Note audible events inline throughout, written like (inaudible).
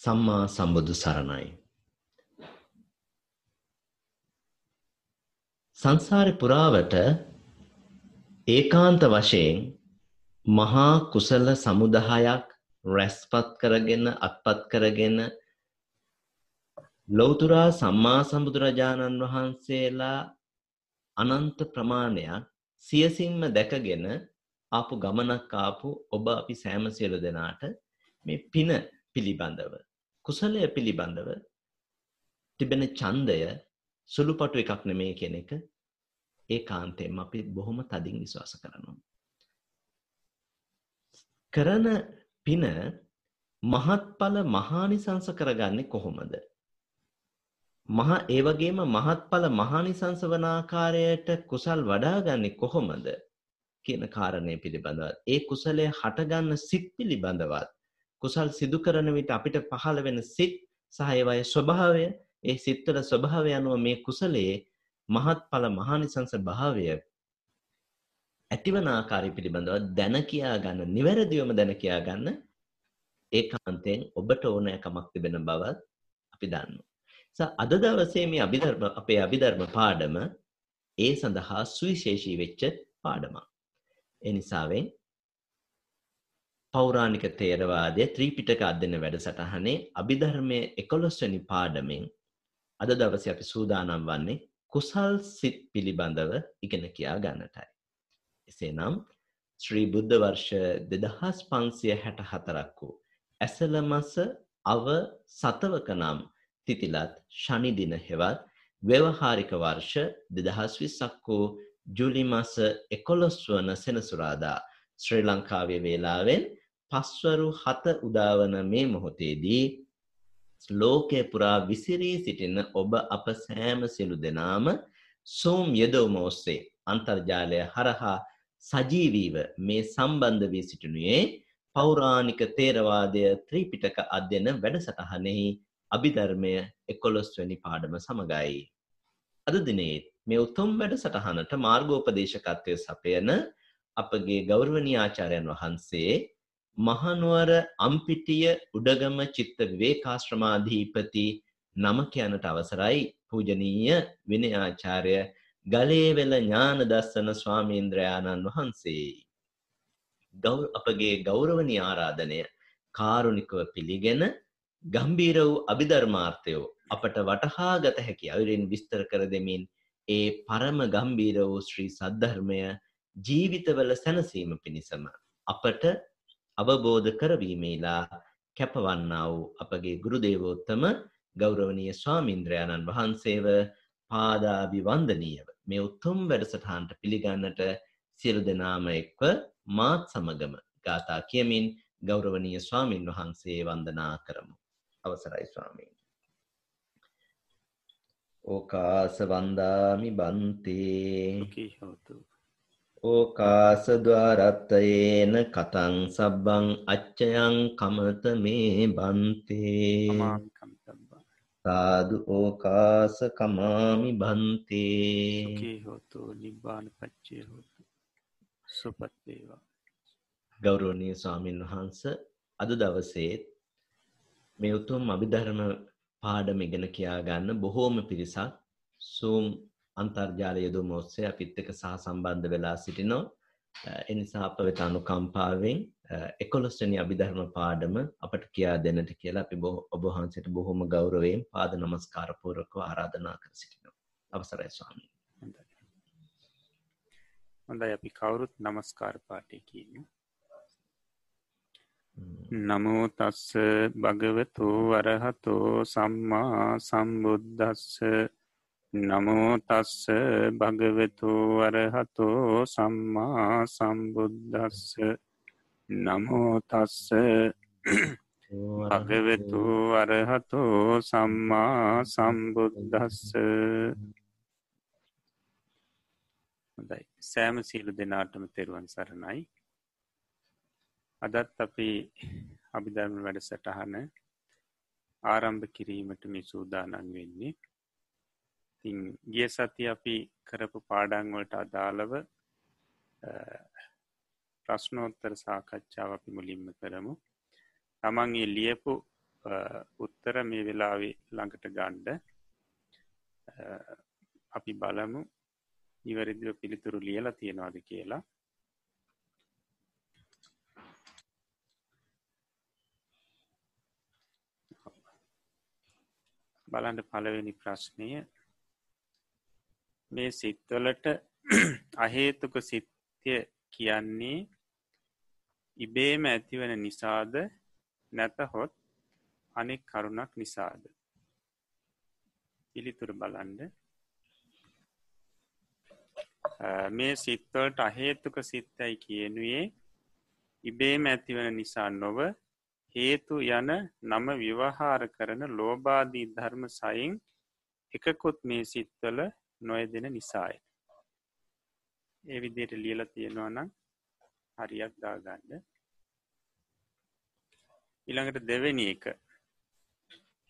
සම්මා සම්බුදු සරණයි. සංසාරේ පුරාවට ඒකාන්ත වශයෙන් මහා කුසල සමුදායක් රැස්පත් කරගෙන අත්පත් කරගෙන ලෞතුරා සම්මා සම්බුදුරජාණන් වහන්සේලා අනන්ත ප්‍රමාණයක් සියසින්ම දැකගෙන ආපු ගමනක් ආපු ඔබ අපි සෑම සියලු දෙනාට මේ පින පිළිබඳව කුසලය පිළිබඳව තිබෙන ඡන්දය සුළුපටු එකක් නෙමේ කියන එක ඒකාන්තයෙන්ම අපි බොහොම තදින් විශ්වාස කරනවා. කරන පින මහත්ඵල මහානිසංස කරගන්නේ කොහොමද? මහ ඒ වගේම මහත්ඵල මහානිසංස වන ආකාරයට කුසල් වඩාගන්නේ කොහොමද කියන කාරණය පිළිබඳව ඒ කුසලය හටගන්න සිත් පිළිබඳවත් කුසල් සිදු කරන විට අපිට පහළ වෙන සිත් සහ ඒවායේ ස්වභාවය ඒ සිත්වල ස්වභාවය අනුව මේ කුසලයේ මහත්ඵල මහානිසංස භාවය ඇතිවන ආකාරය පිළිබඳව දැන කියා ගන්න නිවැරදිවම දැන කියා ගන්න ඒකාන්තයෙන් ඔබට ඕනෑකමක් තිබෙන බවත් අපි දන්නවා. අද දවසේ මේ අභිධර්ම අපේ අභිධර්ම පාඩම ඒ සඳහා සුවිශේෂී වෙච්ච පාඩමක්. ඒ නිසාවෙන් පෞරාණික තේරවාදය ත්‍රීපිටක අධ්‍යන වැඩසටහනේ අභිධර්මය එකොළොස්වැනි පාඩමෙන් අද දවස අපි සූදානම් වන්නේ කුසල් සිත් පිළිබඳව ඉගෙන කියා ගන්නටයි. එසේ නම් ශ්‍රී බුද්ධ වර්ෂ දෙදහස් පන්සිය හැට හතරක් වූ ඇසලමස අව සතවක නම් තිතිලත් ශනිදින හෙවත් ව්‍යවහාරික වර්ෂ දෙදහස් විස්සක් වූ ජුලි මස එකොළොස් වන සෙනසුරාදා ශ්‍රී ලංකාවේ වේලාවෙන් පස්වරු හත උදාවන මේ මොහොතේදී ලෝකය පුරා විසිරී සිටින ඔබ අප සෑම සිලු දෙනාම සෝම් යෙදවම ඔස්සේ අන්තර්ජාලය හරහා සජීවීව මේ සම්බන්ධ වී සිටිනුයේ පෞරාණික තේරවාදය ත්‍රීපිටක අධ්‍යන වැඩසටහනෙහි අභිධර්මය එකොළොස්වැනි පාඩම සමගයි. අද දිනේත් මේ උතුම් වැඩසටහනට මාර්ගෝපදේශකත්වය සපයන අපගේ ගෞරවනීය ආචාර්යන් වහන්සේ මහනුවර අම්පිටිය උඩගම චිත්ත විවේකාශ්‍රමාධීපති නම කියනට අවසරයි පූජනීය විනයාචාර්ය ගලේවෙල ඥාන දස්සන ස්වාමීන්ද්‍රයාණන් වහන්සේ. අපගේ ගෞරවනීය ආරාධනය කාරුණිකව පිළිගෙන ගම්බීර වූ අභිධර්මාර්ථයෝ අපට වටහා ගත හැකි අයුරින් විස්තර කර දෙමින් ඒ පරම ගම්බීර වූ ශ්‍රී සද්ධර්මය ජීවිතවල සැනසීම පිණිසම අපට අවබෝධ කරවීමේලා කැපවන්නා වූ අපගේ ගුරු දේවෝත්තම ගෞරවනීය ස්වාමීන්ද්‍රයාණන් වහන්සේව පාදාභිවන්දනීයව මේ උතුම් වැඩසටහනට පිළිගන්නට සියලු දෙනාම එක්ව මාත් සමගම ගාථා කියමින් ගෞරවනීය ස්වාමින් වහන්සේ වන්දනා කරමු. අවසරයි ස්වාමීන්. ඕකාස වන්දාමි බන්තේ ඕකාසද්වාරත්තයේන කතං සබ්බං අච්චයං කමත මේ බන්තේ සාදු ඕකාස කමාමි බන්තේ හෝතු නිබ්බාන පච්චේ හෝතු. සුපත්වේවා ගෞරෝණය ස්වාමීන් වහන්ස අද දවසේත් මේ උතුම් අභිධර්ම පාඩම ඉගෙන කියා ගන්න බොහෝම පිරිසක්. සූම් අන්තර්ජාලය යොදුම ඔස්සේ අපිත් එක්ක සහ සම්බන්ධ වෙලා සිටිනවා. එනිසා අප වෙත අනුකම්පාවෙන් 11 වෙනි අභිධර්ම පාඩම අපට කියා දෙන්නට කියලා අපි ඔබ වහන්සේට බොහොම ගෞරවයෙන් පාද නමස්කාර පූර්වකව ආරාධනා කර සිටිනවා. අවසරයි ස්වාමීනි. හොඳයි අපි කවුරුත් නමස්කාර පාටය කියමු. නමෝ තස්ස භගවතු වරහතෝ සම්මා සම්බුද්ධස්ස නමෝ තස්ස භගවතු වරහතෝ සම්මා සම්බුද්ධස්ස නමෝ තස්ස භගවෙතු අරහතෝ සම්මා සම්බුද්ධස්ස හොඳයි. සෑම සීලු දෙනාටම තෙරුවන් සරණයි. අදත් අපි අභිධර්ම වැඩ සටහන ආරම්භ කිරීමට මේ සූදානන් වෙන්නේ තින් ගිය සති අපි කරපු පාඩංවලට අදාළව ප්‍රශ්නෝත්තර සාකච්ඡාව අපි මුලින්ම කරමු. තමන්ගේ ලියපු උත්තර මේ වෙලාවේ ළඟට ගණ්ඩ අපි බලමු නිවැරදිව පිළිතුරු ලියලා තියෙනවාද කියලා. බලන්ඩ පළවෙනි ප්‍රශ්නය මේ සිත්වලට (clears throat) අහේතුක සිත්‍ය කියන්නේ ඉබේම ඇතිවන නිසාද? නැතහොත් අනෙක් කරුණක් නිසාද? පිළිතුර බලන්ඩ මේ සිත්වලට අහේතුක සිත්තයි කියනුවේ ඉබේම ඇතිවන නිසා නොව හේතු යන නම විවහාර කරන ලෝබාදී ධර්ම සයින් එකකොත් මේ සිත්වල නොයදෙන නිසායි. ඒ විදියට ලියල තියෙනවා නම් හරියක් දාගන්න. ඉළඟට දෙවෙනි එක.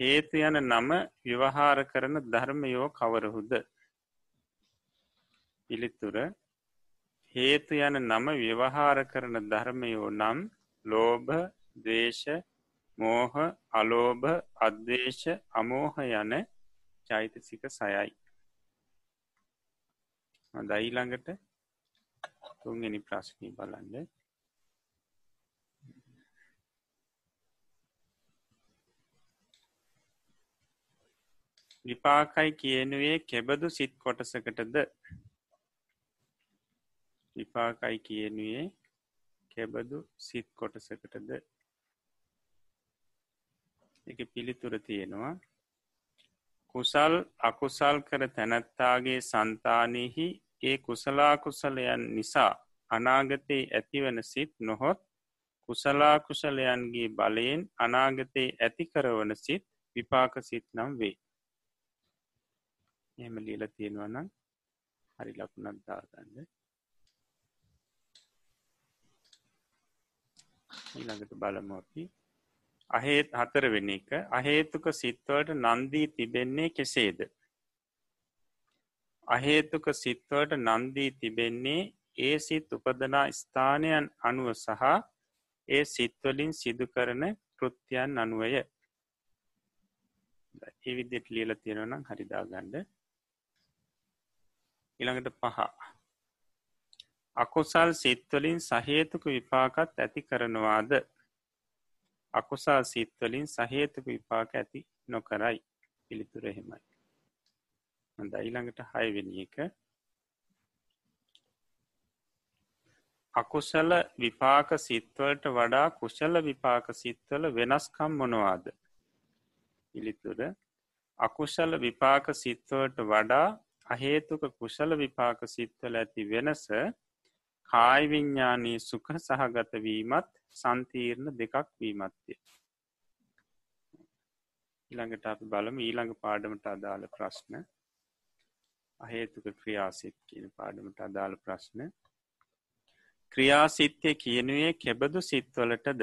හේතු යන නම විවහාර කරන ධර්මයෝ කවරහුද. පිළිතුර හේතු යන නම ව්‍යවහාර කරන ධර්මයෝ නම් ලෝභ දේශ මෝහ අලෝභ අද්වේශ අමෝහ යන චෛතසික සයයි. දයිළඟට තුන්ගනි ප්‍රශ්නී බලන්න. විපාකයි කියනුවේ කෙබදු සිත් කොටසකටද? විපාකයි කියනුවේ කෙබදු සිත් කොටසකටද? එක පිළිතුර තියෙනවා. කුසල් අකුසල් කර තැනැත්තාගේ සන්තානයෙහි ඒ කුසලාකුසලයන් නිසා අනාගතයේ ඇතිවන සිත් නොහොත් කුසලාකුසලයන්ගේ බලයෙන් අනාගතයේ ඇති කරවන සිත් විපාක සිත් නම් වේ. එහම ලියල තියෙනවනම් හරි ලකුණක් දාගන්න. ඊළඟට බලමු අපි. අහේත් හතරවෙනි එක. අහේතුක සිත්වලට නන්දී තිබෙන්නේ කෙසේද? අහේතුක සිත්වලට නන්දී තිබෙන්නේ ඒ සිත් උපදනා ස්ථානයන් අනුව සහ ඒ සිත්වලින් සිදු කරන කෘත්‍යයන් අනුවය. එවිදිට ලියල තියෙනවනම් හරිදාගණ්ඩ ඉළඟට පහ. අකුසල් සිත්වලින් සහේතුක විපාකත් ඇති කරනවාද? අකුසා සිත්වලින් සහේතුක විපාක ඇති නොකරයි. පිළිතුර එහෙමයි. හොඳ ඊළඟට හයවෙනි එක. අකුසල විපාක සිත්වලට වඩා කුශල විපාක සිත්වල වෙනස්කම් මොනවාද? පිළිතුර. අකුශල විපාක සිත්වලට වඩා අහේතුක කුශල විපාක සිත්වල ඇති වෙනස කායිවිඤ්ඥානී සුඛ සහගත වීමත් සන්තීර්ණ දෙකක් වීමත්ය. ඊළඟට අපි බලම ඊළඟ පාඩමට අදාළ ප්‍රශ්න. අහේතුක ක්‍රියාසිත් කියන පාඩමට අදාළ ප්‍රශ්න. ක්‍රියාසිත්‍යය කියනුවේ කෙබඳු සිත්වලටද?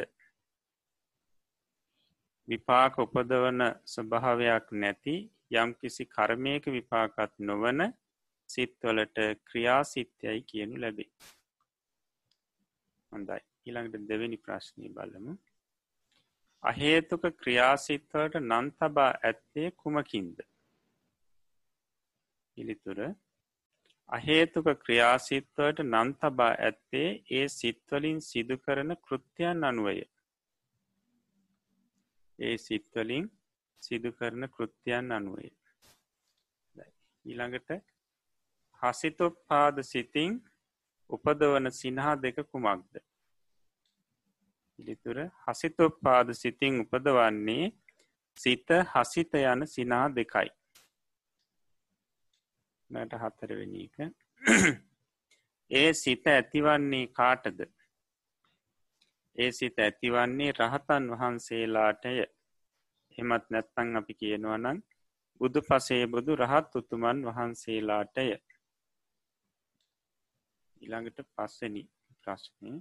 විපාක උපදවන ස්වභාවයක් නැති යම් කිසි කර්මයක විපාකත් නොවන සිත්වලට ක්‍රියාසිත්‍යයි කියනු ලැබේ. හොඳයි. ඊළඟට දෙවැනි ප්‍රශ්නය බලමු. අහේතුක ක්‍රියාසිත්වලට නන්තබා ඇත්තේ කුමකින්ද? පිළිතුර. අහේතුක ක්‍රියාසිත්වලට නන්තබා ඇත්තේ ඒ සිත්වලින් සිදු කරන කෘත්‍යයන් අනුවය. ඒ සිත්වලින් සිදු කරන කෘත්‍යයන් අනුවේ ඊළඟට හසිතොප්පාද සිතින් උපදවන සිනහා දෙක කුමක්ද? පිළිතුර හසිතොප්පාද සිතින් උපදවන්නේ සිත හසිත යන සිනා දෙකයි. නට හත්තරවෙනි එක. (clears throat) ඒ සිත ඇතිවන්නේ කාටද? ඒ සිත ඇතිවන්නේ රහතන් වහන්සේලාටය. එමත් නැත්තං අපි කියනවනන් බුදු පසේ බුදු රහත් උතුමන් වහන්සේලාටය. ඉළඟට පස්සනි ප්‍රශ්නය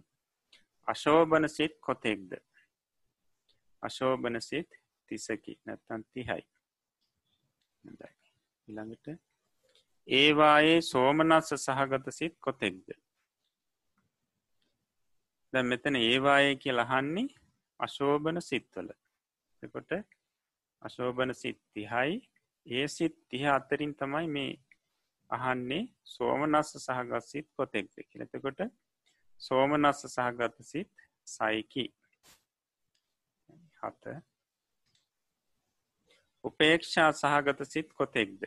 අශෝභන සිත් කොතෙක්ද? අශෝභන සිත් තිසකි නැත්තන් තිහයි. ඉළඟට ඒවායේ සෝමනස්ස සහගත සිත් කොතෙක්ද? දැ මෙතන ඒවායේ කිය ලහන්නේ අශෝභන සිත්වල. එකොට අශෝභන සිත් තිහයි ඒ සිත් තිහ අත්තරින් තමයි මේ අහන්නේ සෝමනස්ස සහගත් සිත් කොතෙක්ද කියලතකොට සෝමනස්ස සහගත සිත් සයිකි. හත. උපේක්ෂා සහගත සිත් කොතෙක්ද?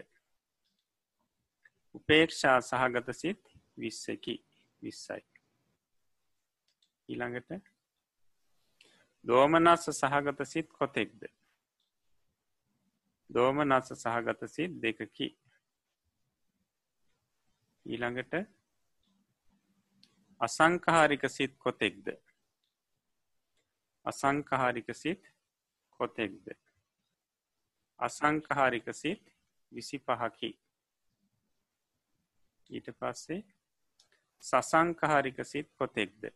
උපේක්ෂා සහගත සිත් විස්සකි. විස්සයි. ඊළඟට දෝමනස්ස සහගත සිත් කොතෙක්ද? දෝමනස්ස සහගත සිත් දෙකකි. ඊළඟට අසංකහාරික සිත් කොතෙක්ද? අසංකහාරික සිත් කොතෙක්ද? අසංකහාරික සිත් විසි පහකි ඊට පස්සේ සසංකහාරික සිත් කොතෙක්ද?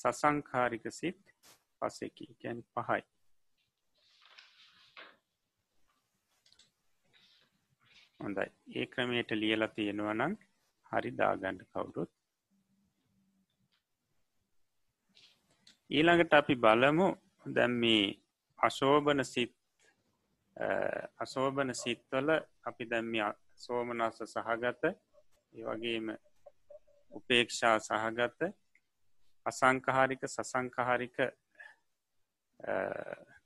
සසංකාරික සිත් පසෙකි. ගැන් පහයි. හොඳයි. ඒ ක්‍රමයට ලියලා තියෙනවනම් හරි දාගණ්ඩ කවුරුත්. ඊළඟට අපි බලමු දැම්මී අශෝභන සිත් අශෝභන සිත්වල අපි දැම්මි සෝමනස්ස සහගත ඒ වගේම උපේක්ෂා සහගත අසංකහාරික සසංකහාරික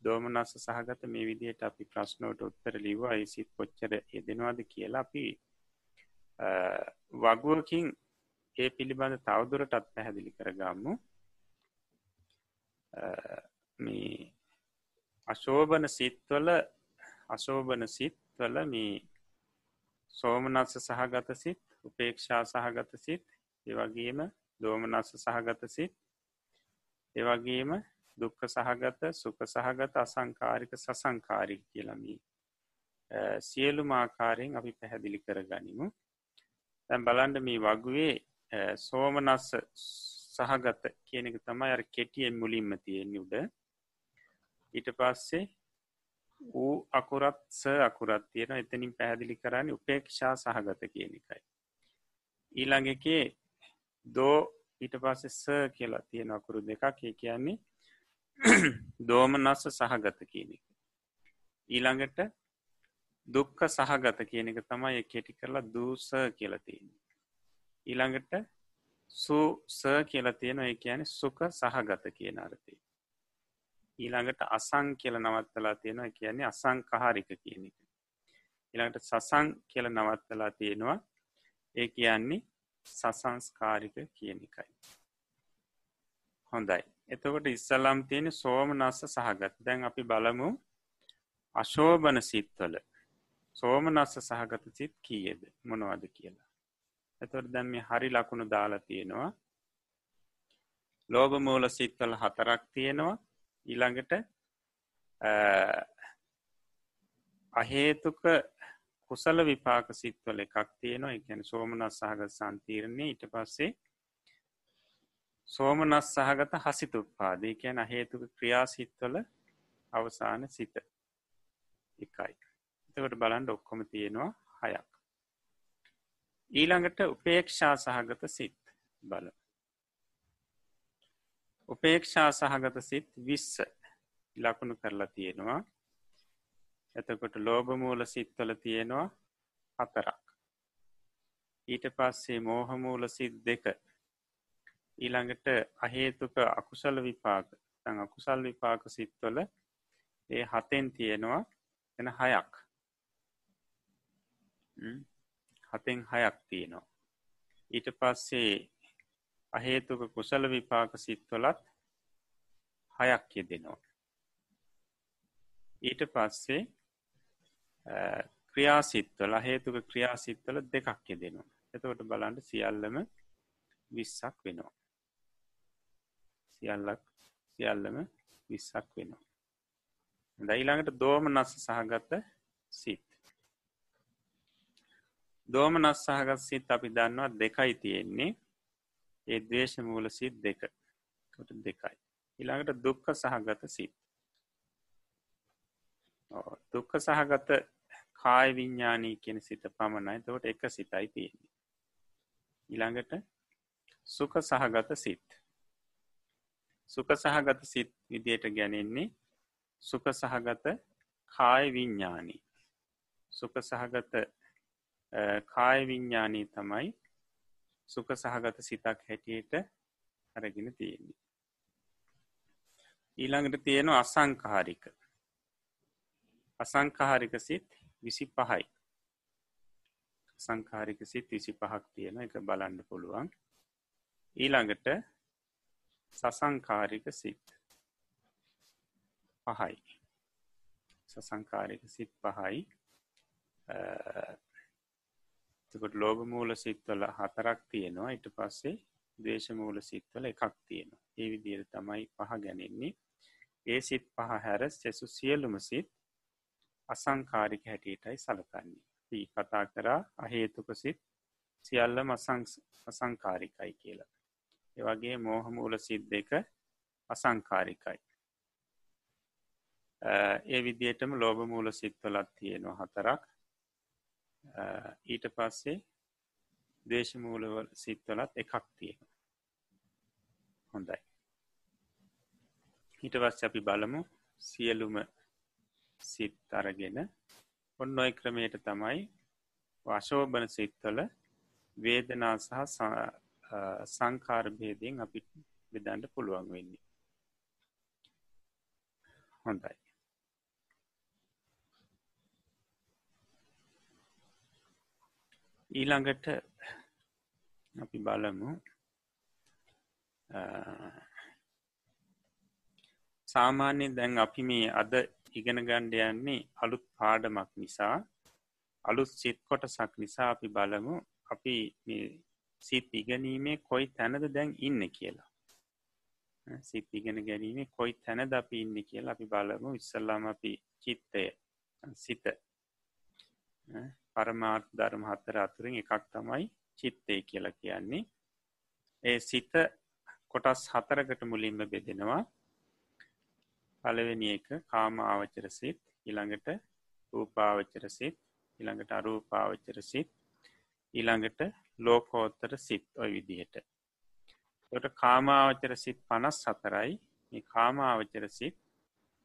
දෝමනස්ස සහගත මේ විදියට අපි ප්‍රශ්නෝට උත්තර ලිව අයිසිත් කොච්චර යෙදෙනවාද කියලා අපි වගුවකින් ඒ පිළිබඳ තවදුරටත් පැහැදිලි කරගම්මු මේ අශෝභන සිත්වල අශෝභන සිත්වල මේ සෝමනස්ස සහගත සිත් උපේක්ෂා සහගත සිත් ඒවගේම දෝමනස්ස සහගත සිත් ඒවගේම දුක්ක සහගත සුක සහගත අසංකාරික සසංකාරික කියලමී සියලු මාකාරයෙන් අපි පැහැදිලි කර ගනිමු තැන් බලන්ඩ මේ වගුවේ සෝමනස්ස සහගත කියන එක තමයි අර කෙටියෙන් මුලින්ම තියෙන උඩ. ඊට පස්සේ වූ අකුරත් ස අකුරත් තියෙන එතනින් පැහැදිලි කරන්නේ උපේක්ෂා සහගත කියන එකයි. ඊළඟ එකේ දෝ ඊට පස්සේ ස කියලා තියෙන අකුරු දෙකක්. ඒ කියන්නේ (clears throat) දෝමනස්ස සහගත කියන එක. ඊළඟට දුක්ක සහගත කියන එක තමයි කෙටි කරලා දූස කියලතියන්නේ ඊළඟට සුස කියලා තියෙන ඒ කියන සුක සහගත කියන අර්ථය. ඊළඟට අසං කියල නවත්තලා තියෙනවා. කියන්නේ අසංකහාරික කියන එක. ඊළඟට සසං කියල නවත්තලා තියෙනවා. ඒ කියන්නේ සසංස්කාරික කියන එකයි. හොඳයි. එතකොට ඉස්සලම් තියෙන සෝමනස්ස සහගත. දැන් අපි බලමු අශෝභන සිත්වල. සෝමනස්ස සහගත සිත් කියද? මොනවද කියලා. එතොට දැන් මේ හරි ලකුණු දාලා තියෙනවා. ලෝබ මූල සිත්වල හතරක් තියෙනවා. ඊළඟට අහේතුක කුසල විපාක සිත්වල එකක් තියෙනවා. එකැන සෝමනස් සහගත සන්තීරණය ඊට පස්සේ සෝමනස් සහගත හසිතුපාදී කියන හේතුක ක්‍රියාසිත්වල අවසාන සිත එකයි. එතකට බලන්ඩ ඔක්කොම තියෙනවා හයක්. ඊළඟට උපේක්ෂා සහගත සිත් බල. උපේක්ෂා සහගත සිත් විස්ස ලකුණු කරලා තියෙනවා. එතකොට ලෝබමූල සිත්වල තියෙනවා හතරක්. ඊට පස්සේ මෝහමූල සිත් දෙක. ඊළඟට අහේතුක අකුසල විපාක. තැන් අකුසල් විපාක සිත්වල ඒ හතෙන් තියෙනවා එන හයක්. හතෙන් හයක් තියෙනවා. ඊට පස්සේ අහේතුක කුසල විපාක සිත්වලත් හයක් යෙදෙනවා. ඊට පස්සේ ක්‍රියාසිත්වල හේතුක ක්‍රියාසිත්වල දෙකක් යෙදෙනවා. එතකොට බලන්ට සියල්ලම විස්සක් වෙනවා. සියල්ලක් සියල්ලම විස්සක් වෙනවා. දයිළඟට දෝම නස්ස සහගත සිත්. දෝම නස් සහගත් සිත් අපි දන්නවා දෙකයි තියෙන්නේ ඒ දේශ මූල සිත් දෙක කොට දෙකයි. ඉළඟට දුක්ක සහගත සිත්. දුක්ක සහගත කාය විඤ්ඥානී කියෙන සිත පමණයි තවට එක සිතයි තියෙන්නේ. ඉළඟට සුක සහගත සිත්. සුක සහගත සිත් විදියට ගැනෙන්නේ සුක සහගත කාය විඤ්ඥානී සුක සහගත කාය විඤ්ඥානී තමයි සුක සහගත සිතක් හැටියට අරගෙන තියෙන්නේ. ඊළඟට තියෙන අසංකාරික අසංකාරික සිත් විසි පහයි සංකාරික සිත් විසි පහක් තියෙන එක බලන්න පුළුවන්. ඊළඟට සසංකාරික සිත් පහයි. සසංකාරික සිත් පහයි. තකොට ලෝභ මූල සිත්වල හතරක් තියෙනවා. ඉට පස්සේ දේශමූල සිත්වල එකක් තියෙනවා. ඒ විදිර තමයි පහ ගැනෙන්නේ. ඒ සිත් පහ හැර සෙසු සියලුම සිත් අසංකාරික හැටියටයි සලකන්නේ. පී කතා කරා අහේතුක සිත් සියල්ල අසංකාරිකයි කියලා. එවගේ මෝහමූල සිත් දෙක අසංකාරිකයි. ඒ විදියටම ලෝභ මූල සිත්වලත් තියෙනවා හතරක්. ඊට පස්සේ දේශමූලවල සිත්වලත් එකක් තියෙන හොඳයි. ඊට පස්ස අපි බලමු සියලුම සිත් අරගෙන ඔන්න ඔය ක්‍රමයට තමයි වශෝභන සිත්වල වේදනා සහ සංකාරභේදයෙන් අපි බෙදන්ඩ පුළුවන් වෙන්නේ. හොඳයි. ඊළඟට අපි බලමු සාමාන්‍යයෙන් දැන් අපි මේ අද ඉගෙන ගණ්ඩ යන්නේ අලුත් පාඩමක් නිසා අලුත් සිත් කොටසක් නිසා අපි බලමු. අපි සිත් ඉගනීමේ කොයි තැනද දැන් ඉන්න කියලා. සිත් ඉගෙන ගැනීමේ කොයි තැනද අපි ඉන්න කියලා අපි බලමු. ඉස්සල්ලාම අපි චිත්තය සිත පරමාර්ථ ධර්ම හත්තර අතුරින් එකක් තමයි චිත්තය කියලා කියන්නේ. ඒ සිත කොටස් හතරකට මුලින්ම බෙදෙනවා. පලවෙනි එක කාම ආවචර සිත් ඉළඟට රූපාවච්චර සිත් ඉළඟට අරූපාවච්චර සිත් ඊළඟට ලෝකෝත්තර සිත් ඔය විදිහට. ට කාමාවචර සිත් පනස් සතරයි මේ කාමාවචර සිත්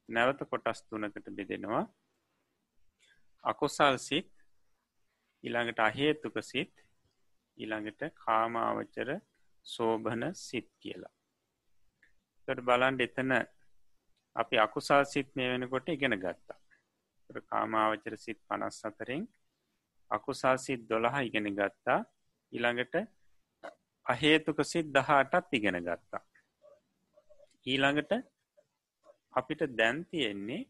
නැවත කොටස් තුනකට බෙදෙනවා. අකුසල් සිත් ඉළඟට අහේතුක සිත් ඊළඟට කාමාවචර සෝභන සිත් කියලා. තොට බලන්ඩ එතන අපි අකුසල් සිත් මේ වෙනකොට ඉගෙන ගත්තා. කාමාවචර සිත් පනස් අතරින් අකුසල් සිත් දොළහ ඉගෙන ගත්තා. ඊළඟට අහේතුක සිත් දහටත් ඉගෙන ගත්තා. ඊළඟට අපිට දැන්තියෙන්නේ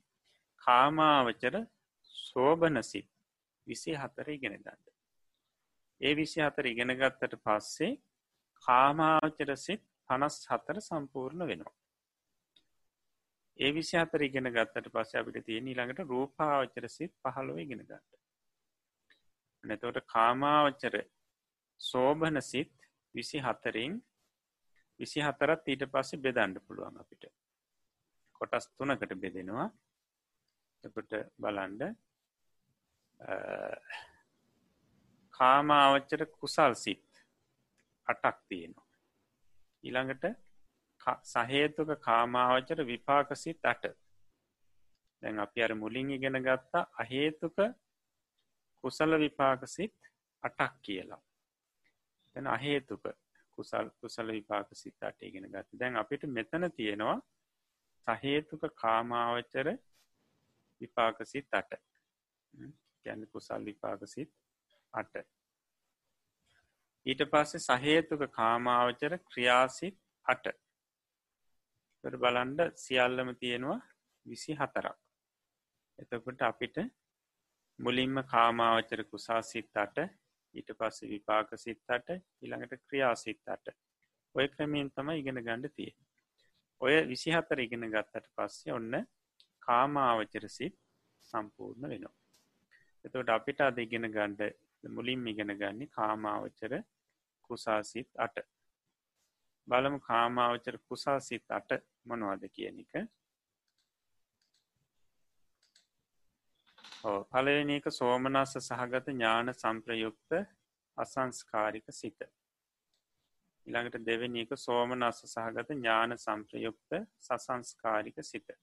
කාමාවචර සෝභන සිත් විසි හතර ඉගෙන ගන්න. ඒ විසි හතර ඉගෙන ගත්තට පස්සේ කාමාවචර සිත් පනස් හතර සම්පූර්ණ වෙනවා. ඒ විසි අතර ඉගෙන ගත්තට පස්ස අපිට තියෙන ඊළඟට රූපාවචර සිත් පහළොව ඉගෙන ගන්න. නැතවට කාමාවචර සෝභන සිත් විසි හතරින් විසි හතරත් ඊට පස්සේ බෙදන්ඩ පුළුවන් අපිට. කොටස් තුනකට බෙදෙනවා. එකොට බලන්ඩ කාමාවච්චර කුසල් සිත් අටක් තියෙනවා. ඊළඟට සහේතුක කාමාවචර විපාකසිත් අට. දැන් අපි අර මුලින් ඉගෙන ගත්තා අහේතුක කුසල විපාකසිත් අටක් කියලා. තැන අහේතුක කුසල් කුසල විපාක සිත් අට ඉගෙන ගත්ත. දැන් අපිට මෙතන තියෙනවා සහේතුක කාමාවචර විපාකසිත් අට. ගැන කුසල් විපාකසිත් අට. ඊට පස්සේ සහේතුක කාමාවචර ක්‍රියාසිත් අට. බලන්ඩ සියල්ලම තියෙනවා විසි හතරක් එතකොට අපිට මුලින්ම කාමාවචර කුසා සිත්තට ඊට පස්ස විපාක සිත්තට ඉළඟට ක්‍රියා සිත්තට ඔය ක්‍රමයෙන් තම ඉගෙන ගණ්ඩ තිය ඔය විසිහතර ඉගෙන ගත්තට පස්සේ ඔන්න කාමාවචර සිත් සම්පූර්ණ වෙනවා. එතවට අපිට අද ඉගෙන ගණ්ඩ මුලින් ඉගෙන ගන්නේ කාමාවචර කුසාසිත් අට. බලමු කාමාවචර කුසාසිත් අට මොනවද කියන එක. පලවෙනි එක සෝමනස්ස සහගත ඥාන සම්ප්‍රයුක්ත අසංස්කාරික සිත ඉළඟට දෙවැනි එක සෝමනස්ස සහගත ඥාන සම්ප්‍රයුක්ත සසංස්කාරික සිත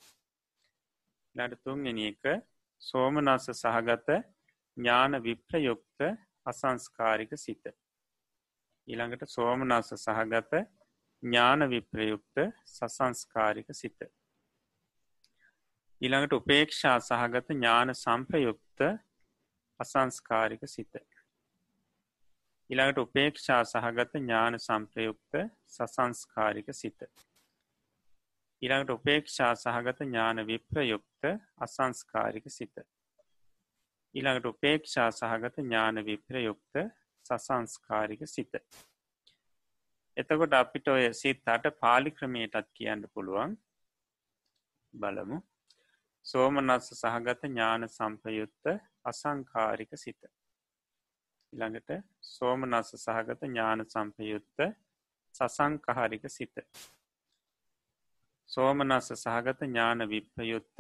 ලට තුන්ගෙන එක සෝමනස්ස සහගත ඥාන විප්‍රයුක්ත අසංස්කාරික සිත. ඊළඟට සෝමනස්ස සහගත ඥාන විප්‍රයුක්ත සසංස්කාරික සිත. ඊළඟට උපේක්ෂා සහගත ඥාන සම්ප්‍රයුක්ත අසංස්කාරික සිත. ඊළඟට උපේක්ෂා සහගත ඥාන සම්ප්‍රයුක්ත සසංස්කාරික සිත. ඊළඟට උපේක්ෂා සහගත ඥාන විප්‍රයුක්ත අසංස්කාරික සිත. ඊළඟට උපේක්ෂා සහගත ඥාන විප්‍රයුක්ත සසංස්කාරික සිත. එතකොට අපිට ඔය සිත් අට පාලි ක්‍රමයටත් කියන්න පුළුවන් බලමු සෝමනස්ස සහගත ඥාන සම්පයුත්ත අසංකාරික සිත. ඉළඟට සෝමනස්ස සහගත ඥාන සම්පයුත්ත සසංකහාරික සිත. සෝමනස්ස සහගත ඥාන විප්පයුත්ත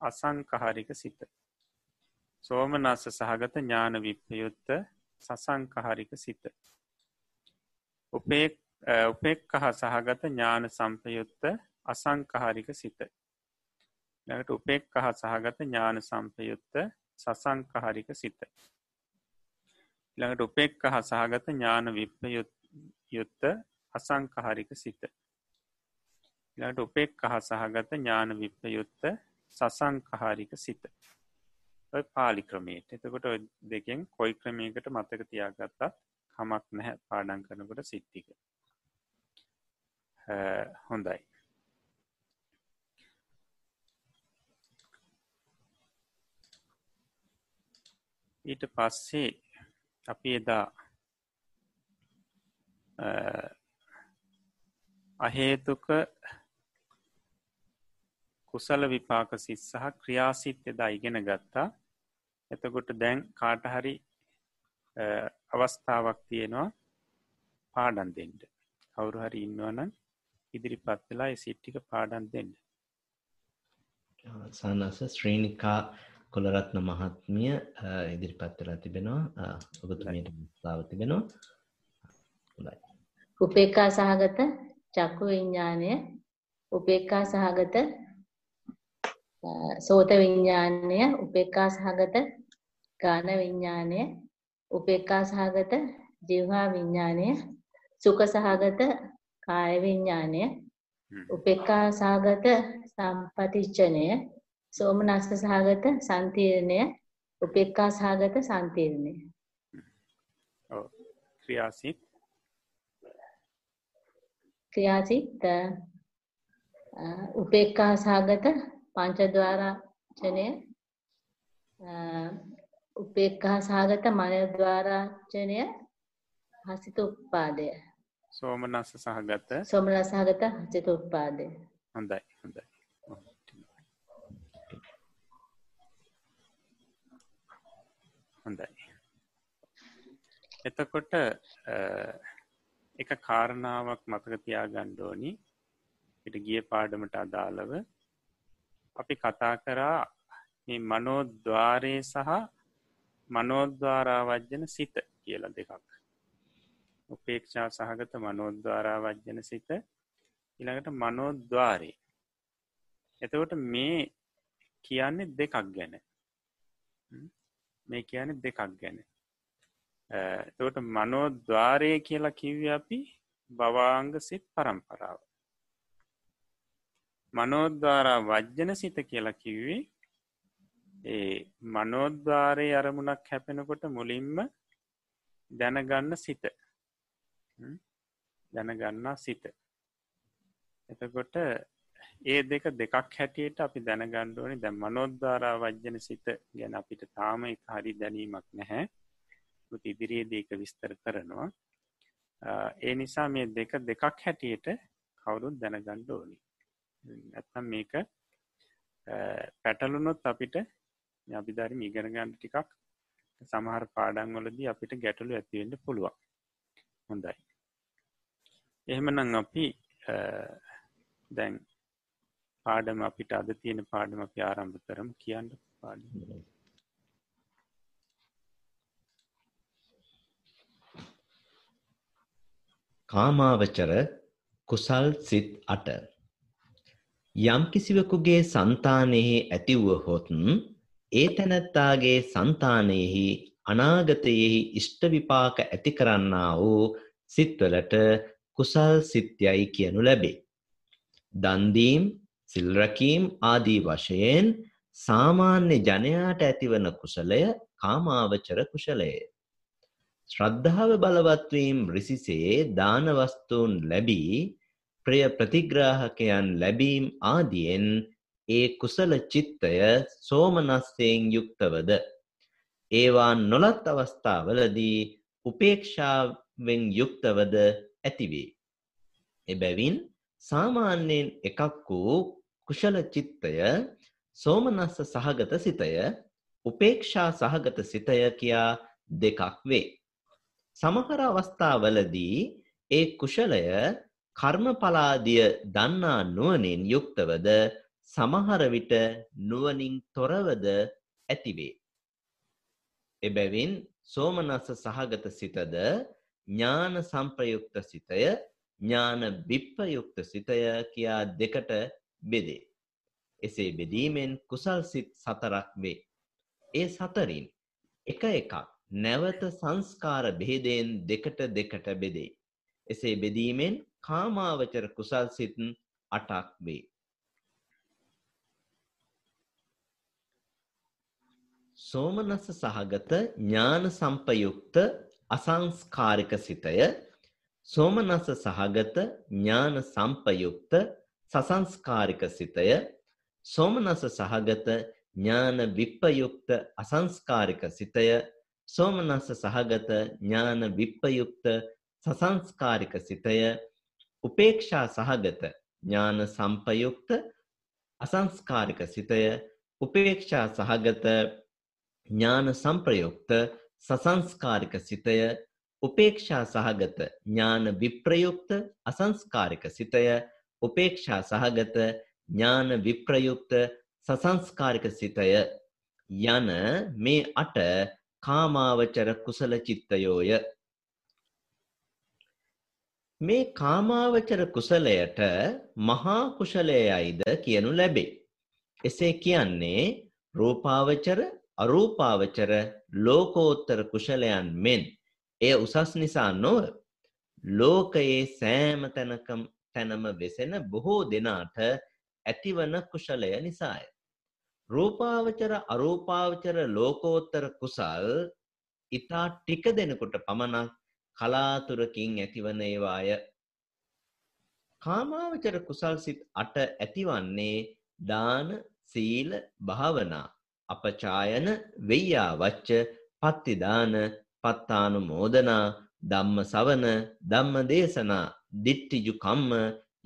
අසංකහාරික සිත. සෝමනස්ස සහගත ඥාන විප්පයුත්ත සසංකහාරික සිත. උපේක් උපෙක්කහ සහගත ඥාන සම්පයුත්ත අසංකහාරික සිත. ලට උපෙක්කහ සහගත ඥාන සම්පයුත්ත සසංකහරික සිත. ළඟට උපෙක්කහ සහගත ඥාන විප්පයුත්ත අසංකහරික සිත. ළඟට උපෙක්කහ සහගත ඥාන විප්පයුත්ත සසංකහාරික සිත. ඔය පාලි ක්‍රමේට එතකොට දෙකෙන් කොයි ක්‍රමයකට මතක තියාගත්තත් හමක් නැහැ පාඩන් කරනකොට සිට්ටික. හොඳයි. ඊට පස්සේ අපි එදා අහේතුක කුසල විපාක සිත් සහ ක්‍රියාසිත් එදා ඉගෙන ගත්තා. එතකොට දැන් කාටහරි අවස්ථාවක් තියෙනවා පාඩන් දෙෙන්ට කවුරු හරි ඉන්නවනම් ඉදිරි පත්වෙලා සිට්ටික පාඩන් දෙන්න. සනස ශ්‍රීනිකා කොළරත්න මහත්මිය ඉදිරිපත් වෙලා තිබෙනවා. ඔබතුමීට ස්ථාව තිබෙනවා. හොඳයි. උපේක්ඛා සහගත චක්කු විඥානය උපේක්ඛා සහගත සෝත විඥානය උපේක්ඛා සහගත ගාන විඥානය උපේක්ඛා සහගත ජීවහා විඥානය සුඛ සහගත කාය විඥානය උපේක්ඛා සහගත සම්පටිච්ඡනය සෝමනස්ස සහගත සන්තීර්ණය උපේක්ඛා සහගත සන්තීර්ණය ක්‍රියාසිත. ක්‍රියාසිත උපේක්ඛා සහගත පංචද්වාරාචනය උපේක්ඛා සහගත මනෝද්වාරාචනය හසිත උප්පාදය. සෝමනස්ස සහගත. සෝමනස්ස සහගත හසිත උප්පාදය. හොඳයි හොඳයි හොඳයි. එතකොට එක කාරණාවක් මතක තියා ගණ්ඩෝනි ඉට ගිය පාඩමට අදාළව අපි කතා කරා මේ මනෝද්වාරය සහ මනෝද්වාරාවජ්‍යන සිත කියල දෙකක්. උපේක්ෂා සහගත මනෝද්වාරාවජ්‍යන සිත ඉළඟට මනෝද්වාරය. එතකොට මේ කියන්නේ දෙකක් ගැන මේ කියන දෙකක් ගැන. එතකොට මනෝද්වාරය කියලා කිව්ව අපි බවාංග සිත් පරම්පරාව. මනෝද්වාරා වජ්ජන සිත කියලා කිව්වේ ඒ මනෝද්වාරය අරමුණක් හැපෙනකොට මුලින්ම දැනගන්න සිත. දැනගන්නා සිත. එතකොට ඒ දෙක දෙකක් හැටියට අපි දැනගණ්ඩුවනි දැ මනොද්ධාරා වජ්‍යන සිත ගැන අපිට තාම එක හරි දැනීමක් නැහැ. ඉදිරියේ දේක විස්තර කරනවා. ඒ නිසා මේ දෙක දෙකක් හැටියට කවුරුත් දැනගණ්ඩ ඕනි. ඇත්තම් මේක පැටලුනොත් අපිට අභිධරම ඉගෙනගන්න ටිකක් සමහර පාඩන්වලදී අපිට ගැටලු ඇතිවෙන්න පුළුවන්. හොඳයි. එහෙමනම් අපි දැන් පාඩම අපිට අද තියෙන පාඩම අපි ආරම්භ කරම. කියන්න පාඩ කාමාවචර කුසල් සිත් අට. යම් කිසිවකුගේ සන්තානයෙහි ඇතිවුවහොතුන් ඒ තැනැත්තාගේ සන්තානයෙහි අනාගතයෙහි ඉෂ්ටවිපාක ඇති කරන්නා වූ සිත්වලට කුසල් සිත්‍යයි කියනු ලැබේ. දන්දීම් සිල්රකීම් ආදී වශයෙන් සාමාන්‍ය ජනයාට ඇතිවන කුසලය කාමාවචර කුශලය. ශ්‍රද්ධාව බලවත්වීම් රිසිසේ දානවස්තුූන් ලැබී ප්‍රිය ප්‍රතිග්‍රාහකයන් ලැබීම් ආදියෙන් ඒ කුසල චිත්තය සෝමනස්සයෙන් යුක්තවද. ඒවා නොලත් අවස්ථාවලදී උපේක්ෂාවෙන් යුක්තවද ඇතිවේ. එබැවින් සාමාන්‍යයෙන් එකක් වූ කුශල චිත්තය සෝමනස්ස සහගත සිතය උපේක්ෂා සහගත සිතය කියා දෙකක් වේ. සමහර අවස්ථාවලදී ඒ කුශලය කර්මඵලාදිය දන්නා නුවණින් යුක්තවද සමහර විට නුවණින් තොරවද ඇතිවේ. එබැවින් සෝමනස්ස සහගත සිතද ඥාන සම්ප්‍රයුක්ත සිතය ඥාන විප්පයුක්ත සිතය කියා දෙකට බෙදේ. එසේ බෙදීමෙන් කුසල් සිත් සතරක් වේ. ඒ සතරින් එක එකක් නැවත සංස්කාර බෙහෙදයෙන් දෙකට දෙකට බෙදේ. එසේ බෙදීමෙන් කාමාවචර කුසල් සිත් අටක් වේ. සෝමනස්ස සහගත ඥාන සම්පයුක්ත අසංස්කාරික සිතය සෝමනස්ස සහගත ඥාන සම්පයුක්ත සසංස්කාරික සිතය සෝමනස්ස සහගත ඥාන විප්පයුක්ත අසංස්කාරික සිතය සෝමනස්ස සහගත ඥාන විප්පයුක්ත සසංස්කාරික සිතය උපේක්ෂා සහගත ඥාන සම්පයුක්ත අසංස්කාරික සිතය උපේක්ෂා සහගත ඥාන සම්ප්‍රයුක්ත සසංස්කාරික සිතය උපේක්ෂා සහගත ඥාන විප්‍රයුක්ත අසංස්කාරික සිතය උපේක්ෂා සහගත ඥාන විප්‍රයුක්ත සසංස්කාරික සිතය යන මේ අට කාමාවචර කුසල චිත්තයෝය මේ කාමාවචර කුසලයට මහා කුශලයයිද කියනු ලැබේ. එසේ කියන්නේ රූපාවචර අරූපාවචර ලෝකෝත්තර කුශලයන් මෙන් එය උසස් නිසා නොව ලෝකයේ සෑම තැනකම් තැනම වෙසෙන බොහෝ දෙනාට ඇතිවන කුශලය නිසාය. රූපාවචර අරූපාවචර ලෝකෝත්තර කුසල් ඉතා ටික දෙනකොට පමණක් කලාතුරකින් ඇතිවන ඒවාය. කාමාවචර කුසල් සිත් අට ඇතිවන්නේ දාන සීල භාවනා අපචායන වෙయ్యා වච්ච පත්තිදාන පත්තානු මෝදනා ධම්ම සවන ධම්ම දේශනා දිට්ටිජු කම්ම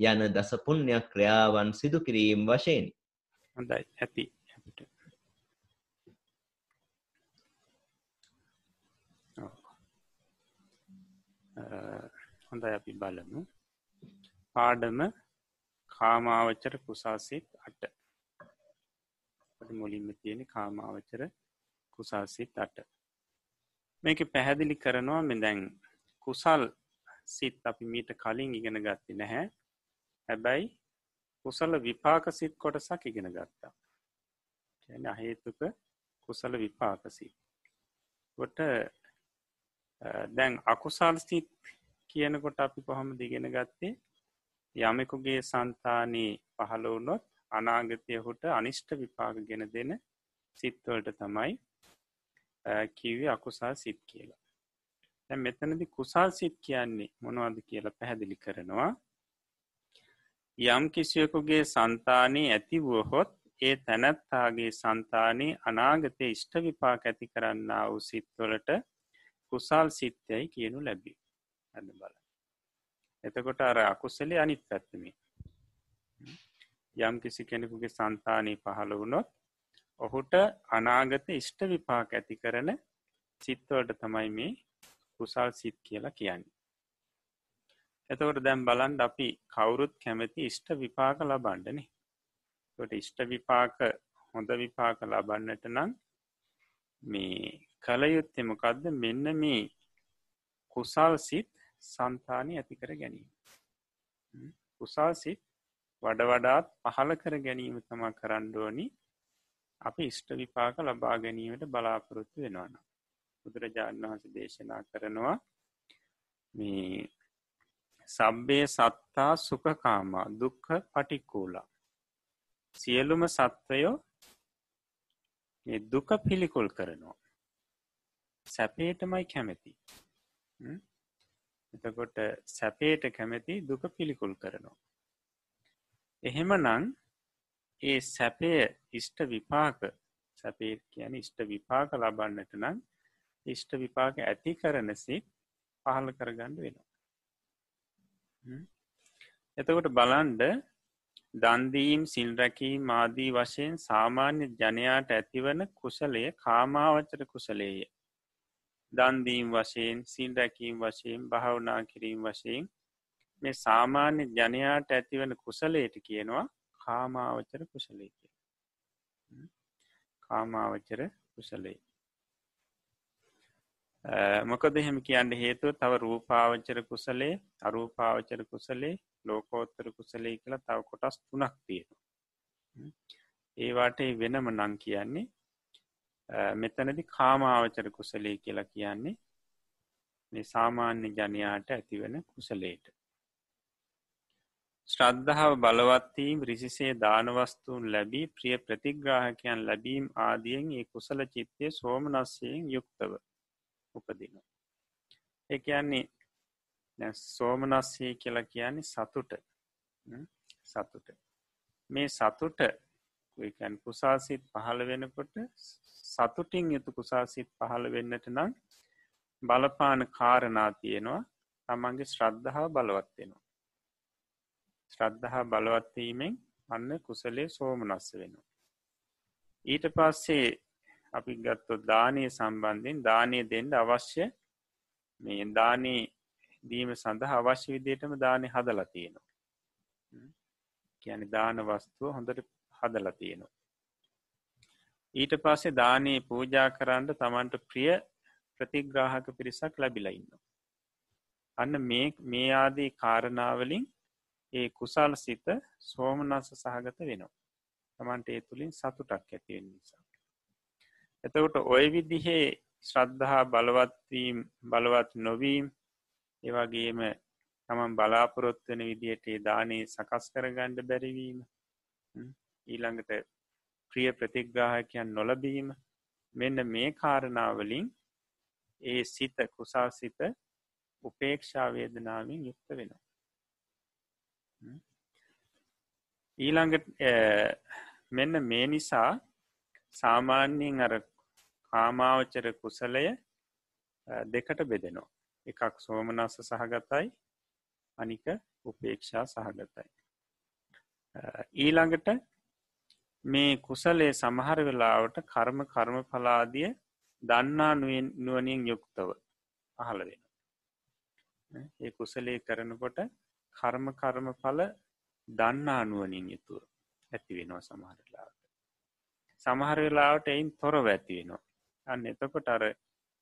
යන දස පුණ්‍ය ක්‍රියාවන් සිදු කිරීම වශයෙන්. හොඳයි. ඇති. අපිට. හොඳයි අපි බලමු. පාඩම කාමාවචර කුසාසිත් අට. මුලින්ම තියෙන කාමාවචර කුසාසිත් අට. මේක පැහැදිලි කරනවා මෙදැන් කුසල් සිත් අපි මීට කලින් ඉගෙන ගත්ති නැහැ. හැබැයි කුසල විපාක සිත් කොටසක් ඉගෙන ගත්තා. අහේතුක කුසල විපාකසිත් කොට දැන් අකුසල් සිත් කියනකොට අපි කොහොම දිගෙන ගත්තේ? යමෙකුගේ සන්තානී පහළ වුණොත් අනාගතය හුට අනිෂ්ට විපාක ගෙන දෙන සිත්වලට තමයි කිව්වේ අකුසා සිත් කියලා. දැ මෙතනදි කුසල් සිත් කියන්නේ මොනවද කියලා පැහැදිලි කරනවා. යම් කිසියකුගේ සන්තානී ඇති වුවහොත් ඒ තැනැත්තාගේ සන්තානී අනාගතය ඉෂ්ට විපාක ඇති කරන්න වූ සිත්වලට කුසල් සිත්යයි කියනු ලැබී. ඇද බල එතකොට අර අකුසලේ අනිත් පැත්තමි යම් කිසි කෙනෙකුගේ සන්තානී පහළ වුණොත් ඔහුට අනාගත ඉෂ්ට විපාක ඇති කරන සිත්වලට තමයි මේ කුසල් සිත් කියලා කියන්නේ. එතකොට දැම් බලන්ඩ අපි කවුරුත් කැමති ඉෂ්ට විපාක ලබන්ඩනේ ට ඉෂ්ට විපාක හොඳ විපාක ලබන්නට නම් මේ කළයුත්තෙ මොකක්ද මෙන්න මේ කුසල් සිත් සන්තානය ඇති කර ගැනීම. කුසල් සිත් වඩ වඩාත් පහල කර ගැනීම තමා කරණ්ඩුවනි අපි ඉෂ්ට විපාක ලබා ගැනීමට බලාපොරොත්තු වෙනවන. බුදුරජාණන් වහස දේශනා කරනවා මේ සබ්බේ සත්තා සුකකාමා දුක්හ පටික්කූලා. සියලුම සත්වයෝ දුක පිළිකුල් කරනවා. සැපේටමයි කැමැති. එතකොට සැපේට කැමැති දුක පිළිකුල් කරනවා. එහෙම නං ඒ සැපය ඉෂ්ට විපාක සැපේ කියන ඉෂ්ට විපාක ලබන්නට නම් ඉෂ්ට විපාක ඇති කරන සිත් පහල කරගන්න වෙනවා. එතකොට බලන්ඩ දන්දීම් සිල්රැකීම් ආදී වශයෙන් සාමාන්‍ය ජනයාට ඇතිවන කුසලය කාමාවචර කුසලේය. දන්දීම් වශයෙන් සිල් රැකීම් වශයෙන් භාවනා කිරීම වශයෙන් මේ සාමාන්‍ය ජනයාට ඇතිවන කුසලයට කියනවා කාමාවචර කුසලේ කිය. කාමාවචර කුසලේ. මොකද එහෙම කියන්න හේතුව තව රූපාවචර කුසලේ අරූපාවචර කුසලේ ලෝකෝත්තර කුසලේ කියලා තව කොටස් තුනක් තියෙන. ඒවාට වෙනම නං කියන්නේ මෙතනදි කාමාවචර කුසලේ කියලා කියන්නේ මේ සාමාන්‍ය ජනයාට ඇතිවන කුසලේට. ශ්‍රද්ධාව බලවත්වීම් රිසිසේ දානවස්තුූන් ලැබී ප්‍රිය ප්‍රතිග්‍රාහකයන් ලැබීම් ආදියෙන් ඒ කුසල චිත්තය සෝමනස්සයෙන් යුක්තව උපදින. එකන්නේ සෝමනස්සේ කියලා කියන්නේ සතුට සතුට. මේ සතුට කුසාසිත් පහළ වෙනකොට සතුටින් යුතු කුසාසිත් පහළ වෙන්නට නම් බලපාන කාරණා තියෙනවා තමන්ගේ ශ්‍රද්ධාව බලවත්වෙනවා. ශ්‍රද්ධහා බලවත්වීමෙන් අන්න කුසලේ සෝමනස්ස වෙනවා. ඊට පස්සේ අපි ගත්තො දානය සම්බන්ධයෙන් දානය දෙන්න අවශ්‍ය මේ දානී දීම සඳහ අවශ්‍ය විදියටම දානය හදලා තියෙනවා. කියන දාන වස්තුව හොඳට හදලා තියෙනවා. ඊට පස්සේ දානයේ පූජා කරන්න තමන්ට ප්‍රිය ප්‍රතිග්‍රාහක පිරිසක් ලැබිලා ඉන්න. අන්න මේ ආදී කාරණාවලින් ඒ කුසාල සිත සෝමනස සහගත වෙනවා. තමන්ට ඒ තුළින් සතුටක් ඇතිවෙන නිසා. එතකොට ඔය විදිහේ ශ්‍රද්ධහා බලවත්වීම් බලවත් නොවීම් ඒවගේම තමන් බලාපොරොත්වන විදිහට දානයේ සකස් කරගණ්ඩ බැරිවීම ඊළඟට ප්‍රිය ප්‍රතිග්‍රාහකයන් නොලබීම මෙන්න මේ කාරණාවලින් ඒ සිත කුසා සිත උපේක්ෂාවේදනාවෙන් යුක්ත වෙනවා. ඊළඟට මෙන්න මේ නිසා සාමාන්‍යයෙන් අර කාමාවචර කුසලය දෙකට බෙදෙනවා. එකක් සෝමනස්ස සහගතයි අනික උපේක්ෂා සහගතයි. ඊළඟට මේ කුසලේ සමහර වෙලාවට කර්ම කර්ම පලාදිය දන්නා නුවනින් යුක්තව පහළ වෙන. ඒ කුසලේ කරනකොට කර්ම කර්ම පල දන්නා නුවනින් යුතුව ඇති වෙනවා සමහරලාට. සමහර වෙලාවට එයින් තොරව ඇති වෙනවා. අන්න එතකොට අර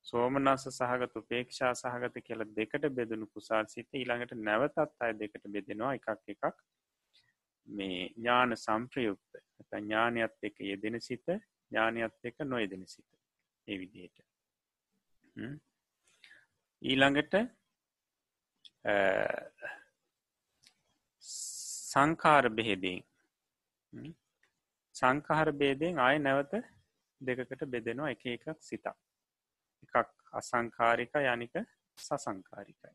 සෝමනස සහගත උපේක්ෂා සහගත කියල දෙකට බෙදනු කුසාල් සිත ඊළඟට නැවතත් අය දෙකට බෙදෙනවා. එකක් එකක් මේ ඥාන සම්ප්‍රයුක්ත. ඥානයත් එක යෙදෙන සිත ඥානයත් එක නොයදෙන සිත ඒ විදියට ඊළඟට සංකාර බෙහෙදෙන්. සංකාර බේදෙන් ආය නැවත දෙකකට බෙදෙනවා එක එකක් සිතක්. එකක් අසංකාරික යනික සසංකාරිකයි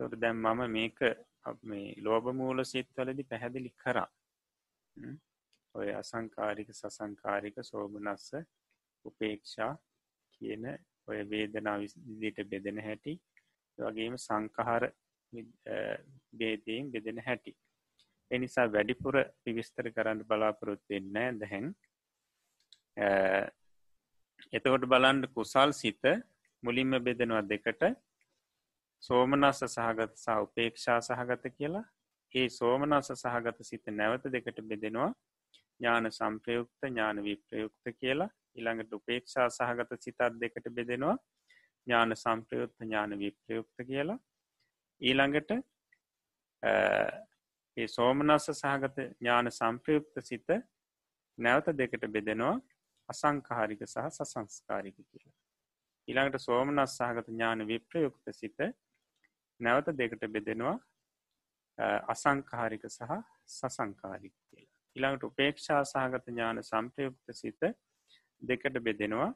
තොට දැම් මම මේක මේ ලෝබ මූල සිත්වලදි පැහැදිලි කරා. ඔය අසංකාරික සසංකාරික සෝභනස්ස උපේක්ෂා කියන ඔය වේදනා විදිට බෙදෙන හැටි වගේම සංකහර බේදයෙන් බෙදෙන හැටි. එනිසා වැඩිපුර පිවිස්තර කරන්න බලාපොරොත්වෙන්නෑ දැහැන් එතකොට බලන්ඩ කුසල් සිත මුලින්ම බෙදෙනවා දෙකට. සෝමනස්ස සහගත සහ උපේක්ෂා සහගත කියලා. ඒ සෝමනස්ස සහගත සිත නැවත දෙකට බෙදෙනවා. ඥාන සම්ප්‍රයුක්ත ඥාන විප්‍රයුක්ත කියලා. ඉළඟට උපේක්ෂා සහගත සිතත් දෙකට බෙදෙනවා. ඥාන සම්ප්‍රයුත්ත ඥාන විප්‍රයුක්ත කියලා. ඊළඟට ඒ සෝමනස්ස සහගත ඥාන සම්ප්‍රයුක්ත සිත නැවත දෙකට බෙදෙනවා. අසංකාරික සහ සසංස්කාරික කියලා. ඊළඟට සෝමනස් සහගත ඥාන විප්‍රයුක්ත සිත නැවත දෙකට බෙදෙනවා අසංකාරික සහ සසංකාරික කියලා. ඊළඟට උපේක්ෂා සහගත ඥාන සම්ප්‍රයුක්ත සිත දෙකට බෙදෙනවා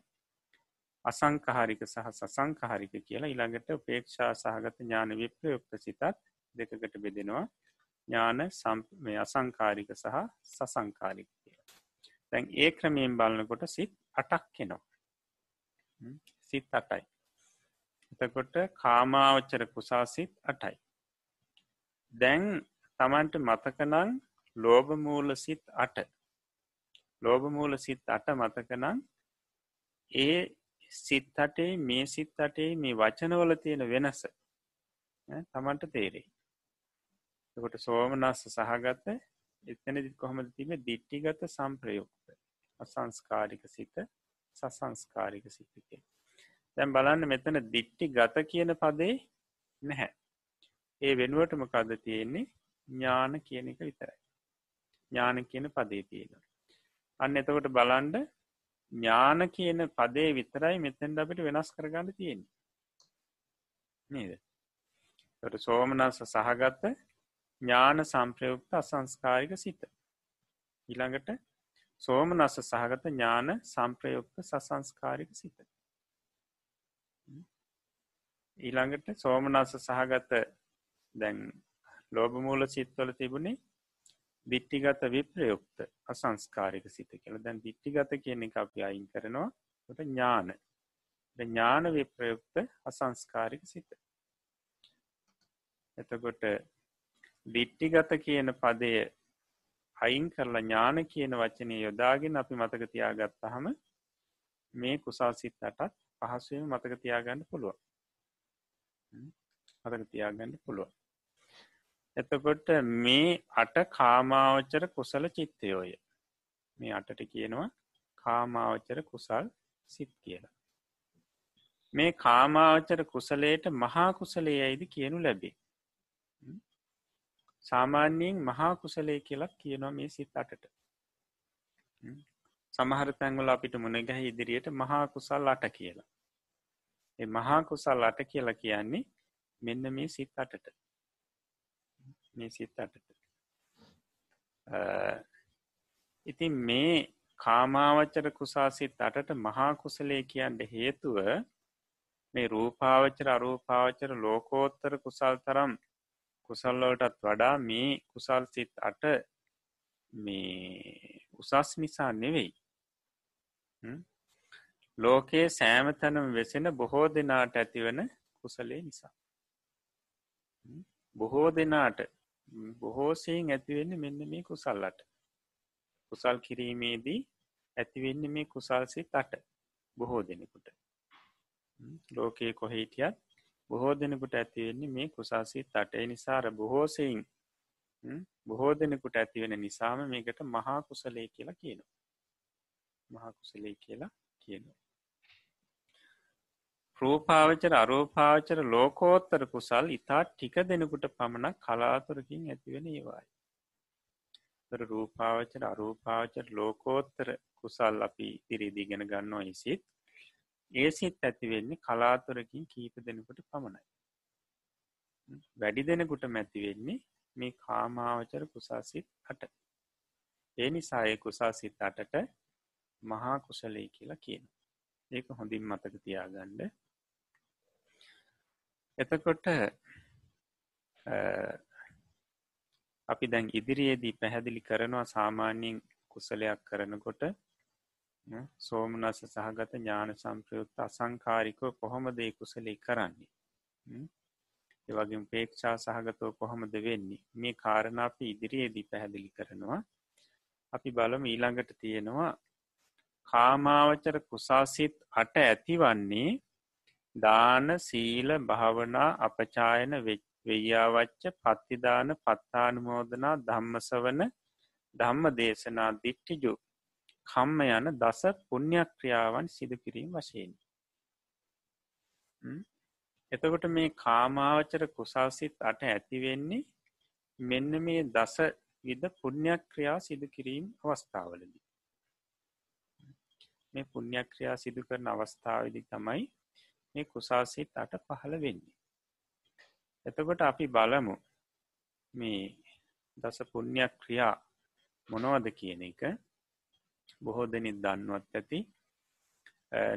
අසංකාරික සහ සසංකාරික කියලා ඉළඟට උපේක්ෂා සහගත ඥාන විප්‍රයුක්ත සිතත් දෙකකට බෙදෙනවා ඥාන මේ අසංකාරික සහ සසංකාරික කියලා. තැන් ඒ ක්‍රමයෙන් බලන්නකොට සිත් අටක් කෙනවා. සිත් අටයි. එතකොට කාමාවච්චර කුසාසිත් අටයි. දැන් තමන්ට මතකනං ලෝබමූල සිත් අට ලෝබමූල සිත් අට මතකනං ඒ සිත් අටේ මේ සිත් අටේ මේ වචනවල තියෙන වෙනස තමන්ට තේරෙයි කොට සෝමනස්ස සහගත එතනදි කොහොමද තිබ දිට්ටිගත සම්ප්‍රයුක්ත. අසංස්කාරික සිත සසංස්කාරික සිතිකේ දැම් බලන්න මෙතන දිට්ටි ගත කියන පදේ නැහැ. ඒ වෙනුවටම කද තියෙන්නේ? ඥාන කියන එක විතරයි. ඥාන කියන පදේ තියෙන අන්න එතකොට බලන්ඩ ඥාන කියන පදේ විතරයි මෙතැන් අපිට වෙනස් කරගන්න තියෙන්නේ. නේද? සෝමනස්ස සහගත්ත ඥාන සම්ප්‍රයුක්ත අසංස්කාරික සිත. ඊළඟට සෝමනස්ස සහගත ඥාන සම්ප්‍රයුක්ත සසංස්කාරික සිත. ඊළඟට සෝමනස්ස සහගත දැන් ලෝබමූල සිත්වල තිබුණේ දිට්ටිගත විප්‍රයුක්ත අසංස්කාරික සිත කියල දැන් දිට්ටිගත කියන එක අපි අයින් කරනවා ට ඥාන ඥාන විප්‍රයුක්ත අසංස්කාරික සිත එතකොට දිට්ටිගත කියන පදය අයින් කරලා ඥාන කියන වචනය යොදාගෙන අපි මතක තියාගත්ත හම මේ කුසල් සිත් අටත් පහසුවම මතක තියාගන්න පුළුව මතක තියාගන්න පුළුව එතකොට මේ අට කාමාවච්චර කුසල චිත්තයෝය. මේ අටට කියනවා කාමාවච්චර කුසල් සිත් කියලා. මේ කාමාවච්චර කුසලයට මහා කුසලයයිද කියනු ලැබේ. සාමාන්‍යයෙන් මහා කුසලේ කියලක් කියනවා මේ සිත් අටට. සමහර තැංගල අපිට මුණගැහ ඉදිරියට මහා කුසල් අට කියලා. ඒ මහා කුසල් අට කියලා කියන්නේ මෙන්න මේ සිත් අටට. මේ සිත් අටට. ඉතින් මේ කාමාවච්චර කුසාසිත් අටට මහා කුසලේ කියන්ට හේතුව මේ රූපාවච්චර අරූපාවච්චර ලෝකෝත්තර කුසල් තරම් කුසල්ලවටත් වඩා මේ කුසල් සිත් අට මේ උසස් නිසා නෙවෙයි. ලෝකයේ සෑම තැනම් වෙසෙන බොහෝ දෙනාට ඇතිවන කුසලේ නිසා. බොහෝ දෙනාට බොහෝසයෙන් ඇතිවෙන්න මෙන්න මේ කුසල්ලට කුසල් කිරීමේදී ඇතිවෙන්න මේ කුසල්සිත් අට බොහෝ දෙනෙකුට. ලෝකයේ කොහෙටියත් බොහෝ දෙනෙකුට ඇතිවෙන්නේ මේ කුසාසිත් අටේ නිසාර බොහෝසයින් බොහෝ දෙනෙකුට ඇතිවෙන නිසාම මේකට මහා කුසලේ කියලා කියනවා. මහා කුසලේ කියලා කියනවා. රූපාවචර අරෝපාවචර ලෝකෝත්තර කුසල් ඉතා ටික දෙනෙකුට පමණක් කලාතුරකින් ඇතිවෙන ඒවායි. රූපාවචර අරූපාවචර ලෝකෝත්තර කුසල් අපි ඉරිදිගෙන ගන්නවා. ඉසිත් ඒ සිත් ඇතිවෙන්නේ කලාතුරකින් කීප දෙනකොට පමණයි. වැඩි දෙනෙකුට මැතිවෙන්නේ මේ කාමාවචර කුසාසිත් අට. ඒ නිසාය කුසාසිත් අටට මහා කුසලේ කියලා කියන. ඒක හොඳින් මතක තියාගන්න. එතකොට අපි දැන් ඉදිරියේදී පැහැදිලි කරනවා සාමාන්‍යයෙන් කුසලයක් කරනකොට සෝමනස සහගත ඥාන සම්ප්‍රයුත්ත අසංකාරිකව කොහොම දේ කුසලේ කරන්නේ? ඒවගේ පේක්ෂා සහගතව කොහොමද වෙන්නේ? මේ කාරණ අපි ඉදිරියේදී පැහැදිලි කරනවා. අපි බලම ඊළඟට තියෙනවා කාමාවචර කුසාසිත් අට ඇතිවන්නේ දාන සීල භාවනා අපචායන වෙයාවච්ච පත්තිදාන පත්තානුමෝදනා ධම්මසවන ධම්ම දේශනා දිට්ටිජු කම්ම යන දස පුුණ්‍යක්‍රියාවන් සිදු කිරීම වශයෙන්. එතකොට මේ කාමාවචර කුසල්සිත් අට ඇතිවෙන්නේ මෙන්න මේ දස විද පුුණ්‍යයක් ක්‍රියා සිදු කිරීම අවස්ථාවලදී. මේ පුුණ්‍යයක් ක්‍රියා සිදු කරන අවස්ථාවදි තමයි මේ කුසාසිත් අට පහළ වෙන්නේ. එතකොට අපි බලමු මේ දස පුුණ්‍යයක් ක්‍රියා මොනවද කියන එක බොහෝ දෙනෙත් දන්නුවත් ඇති.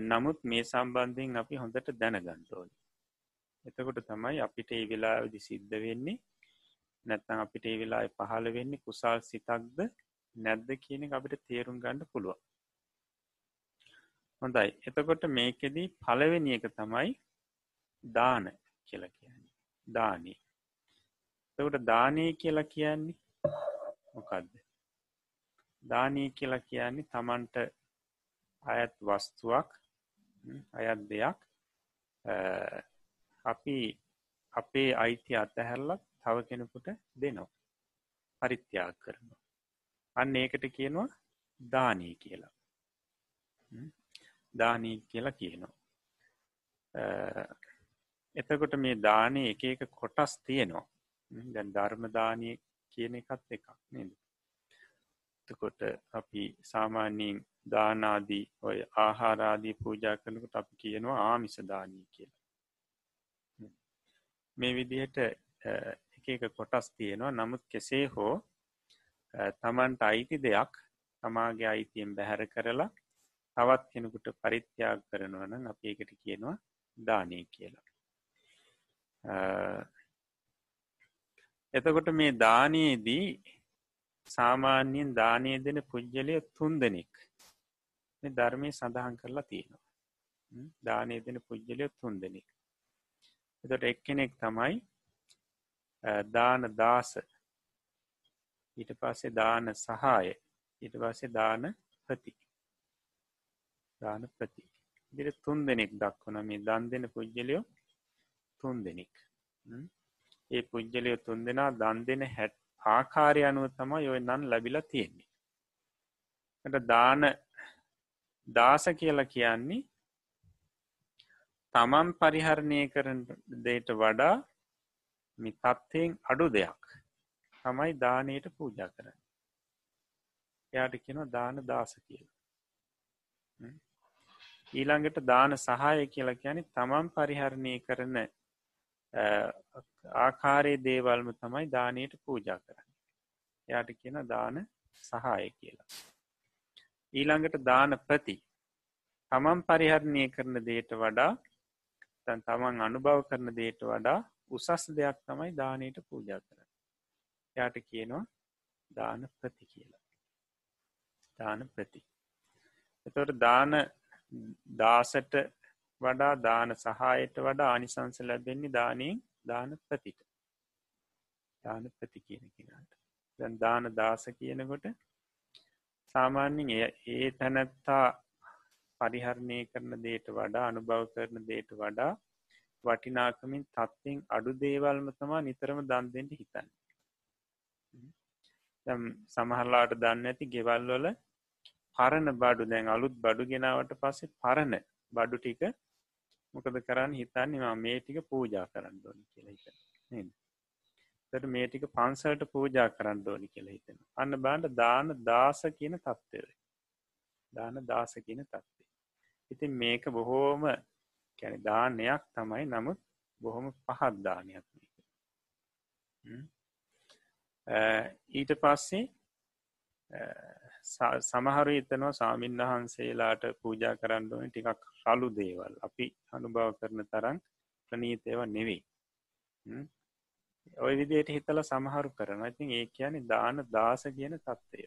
නමුත් මේ සම්බන්ධයෙන් අපි හොඳට දැනගන්තෝනි. එතකොට තමයි අපිට ඒ වෙලාවිදි සිද්ධ වෙන්නේ. නැත්තං අපිට ඒ වෙලා පහළ වෙන්නේ කුසල් සිතක්ද නැද්ද කියන අපිට තේරුම් ගණඩ පුළුව. හොඳයි. එතකොට මේකෙදී පලවෙනි එක තමයි දාන කියල කියන්නේ. දානී. එතකොට දානය කියලා කියන්නේ මොකක්ද දානී කියලා කියන්නේ තමන්ට අයත් වස්තුවක් අයත් දෙයක්. අපි අපේ අයිති අතහැරලත් තව කෙනෙකුට දෙනවා. පරිත්‍යාග කරනවා. අන්න ඒකට කියනවා දානී කියලා. දානී කියලා කියනවා. එතකොට මේ දානය එක එක කොටස් තියෙනවා. දැන් ධර්මදානය කියන එකත් එකක් නද? එතකොට අපි සාමාන්‍යයෙන් දානාදී ඔය ආහාරාදී පූජා කරනකට අපි කියනවා ආමිසදානී කියලා. මේ විදිහට එක එක කොටස් තියෙනවා. නමුත් කෙසේ හෝ තමන්ට අයිති දෙයක් තමාගේ අයිතියෙන් බැහැර කරලා තවත් කෙනෙකුට පරිත්‍යාග කරනවන අප ඒකට කියනවා දානය කියලා. එතකොට මේ දානයේදී සාමාන්‍යයෙන් දානය දෙන පුද්ගලය තුන් දෙනෙක්. මේ ධර්මය සඳහන් කරලා තියෙනවා. දානය දෙන පුද්ගලය තුන් දෙනෙක්. එතට එක්කෙනෙක් තමයි දාන දාස. ඊට පස්සේ දාන සහාය. ඊට පස්සේ දාන ප්‍රති. දාන ප්‍රති. දිර තුන් දෙනෙක් දක්වන මේ දන් දෙන පුද්ගලයෝ තුන් දෙනෙක්. ඒ පුද්ගලයෝ තුන් දෙනා දන් දෙන හැට් ආකාරය අනුව තම යොය නන් ලැබිලා තියෙන්නේ. ට දාන දාස කියලා කියන්නේ තමන් පරිහරණය කරන දේට වඩා මි තත්වයෙන් අඩු දෙයක් තමයි දානයට පූජා කරන්න. එයාට කියෙන දාන දාස කියල. ඊළඟට දාන සහාය කියලා කියන තමන් පරිහරණය කරන ආකාරයේ දේවල්ම තමයි දානයට පූජා කරන්න. යාට කියන දාන සහාය කියලා. ඊළඟට දාන ප්‍රති තමන් පරිහරණය කරන දේට වඩා තන් තමන් අනුභව කරන දේට වඩා උසස් දෙයක් තමයි දානයට පූජා කරන්න. යාට කියනවා දාන ප්‍රති කියලා. දාන ප්‍රති එතොට දාන දාසට වඩා දාන සහයට වඩා ආනිසංස ලැබෙන්නේ දානයෙන් දාන ප්‍රතිට. දාන ප්‍රති කියන කෙනාට. දැන් දාන දාස කියනකොට සාමාන්‍යෙන් ඒ තැනැත්තා පරිහරණය කරන දේට වඩා අනුභව කරන දේට වඩා වටිනාකමින් තත්වෙන් අඩු දේවල්ම තමා නිතරම දන්දෙන්ට හිතන්න. සමහරලාට දන්න ඇති ගෙවල්වල පරණ බඩු දැන් අලුත් බඩු ගෙනාවට පස්සේ පරණ බඩු ටික මොකද කරන්න හිතන්නේ මේ ටික පූජා කරන්න ඕනි කියලා හිත තට මේ ටික පන්සල්ට පූජා කරන්න ඕනි කියලා හිතෙන අන්න බාන්ඩ දාන දාස කියන තත්ත්වය දාන දාස කියන තත්වේ ඉතින් මේක බොහෝම කැන දානයක් තමයි. නමුත් බොහොම පහත් දානයක් ඊට පස්සේ සමහර එතනවා සාමීන් වහන්සේලාට පූජා කරන්න ඕන ටිකක් රලු දේවල්. අපි අනුභව කරන තරන් ප්‍රනීතයව නෙවෙයි. ඔය විදියට හිතල සමහරු කරන ඉතින් ඒ කියන දාන දාස කියන තත්වය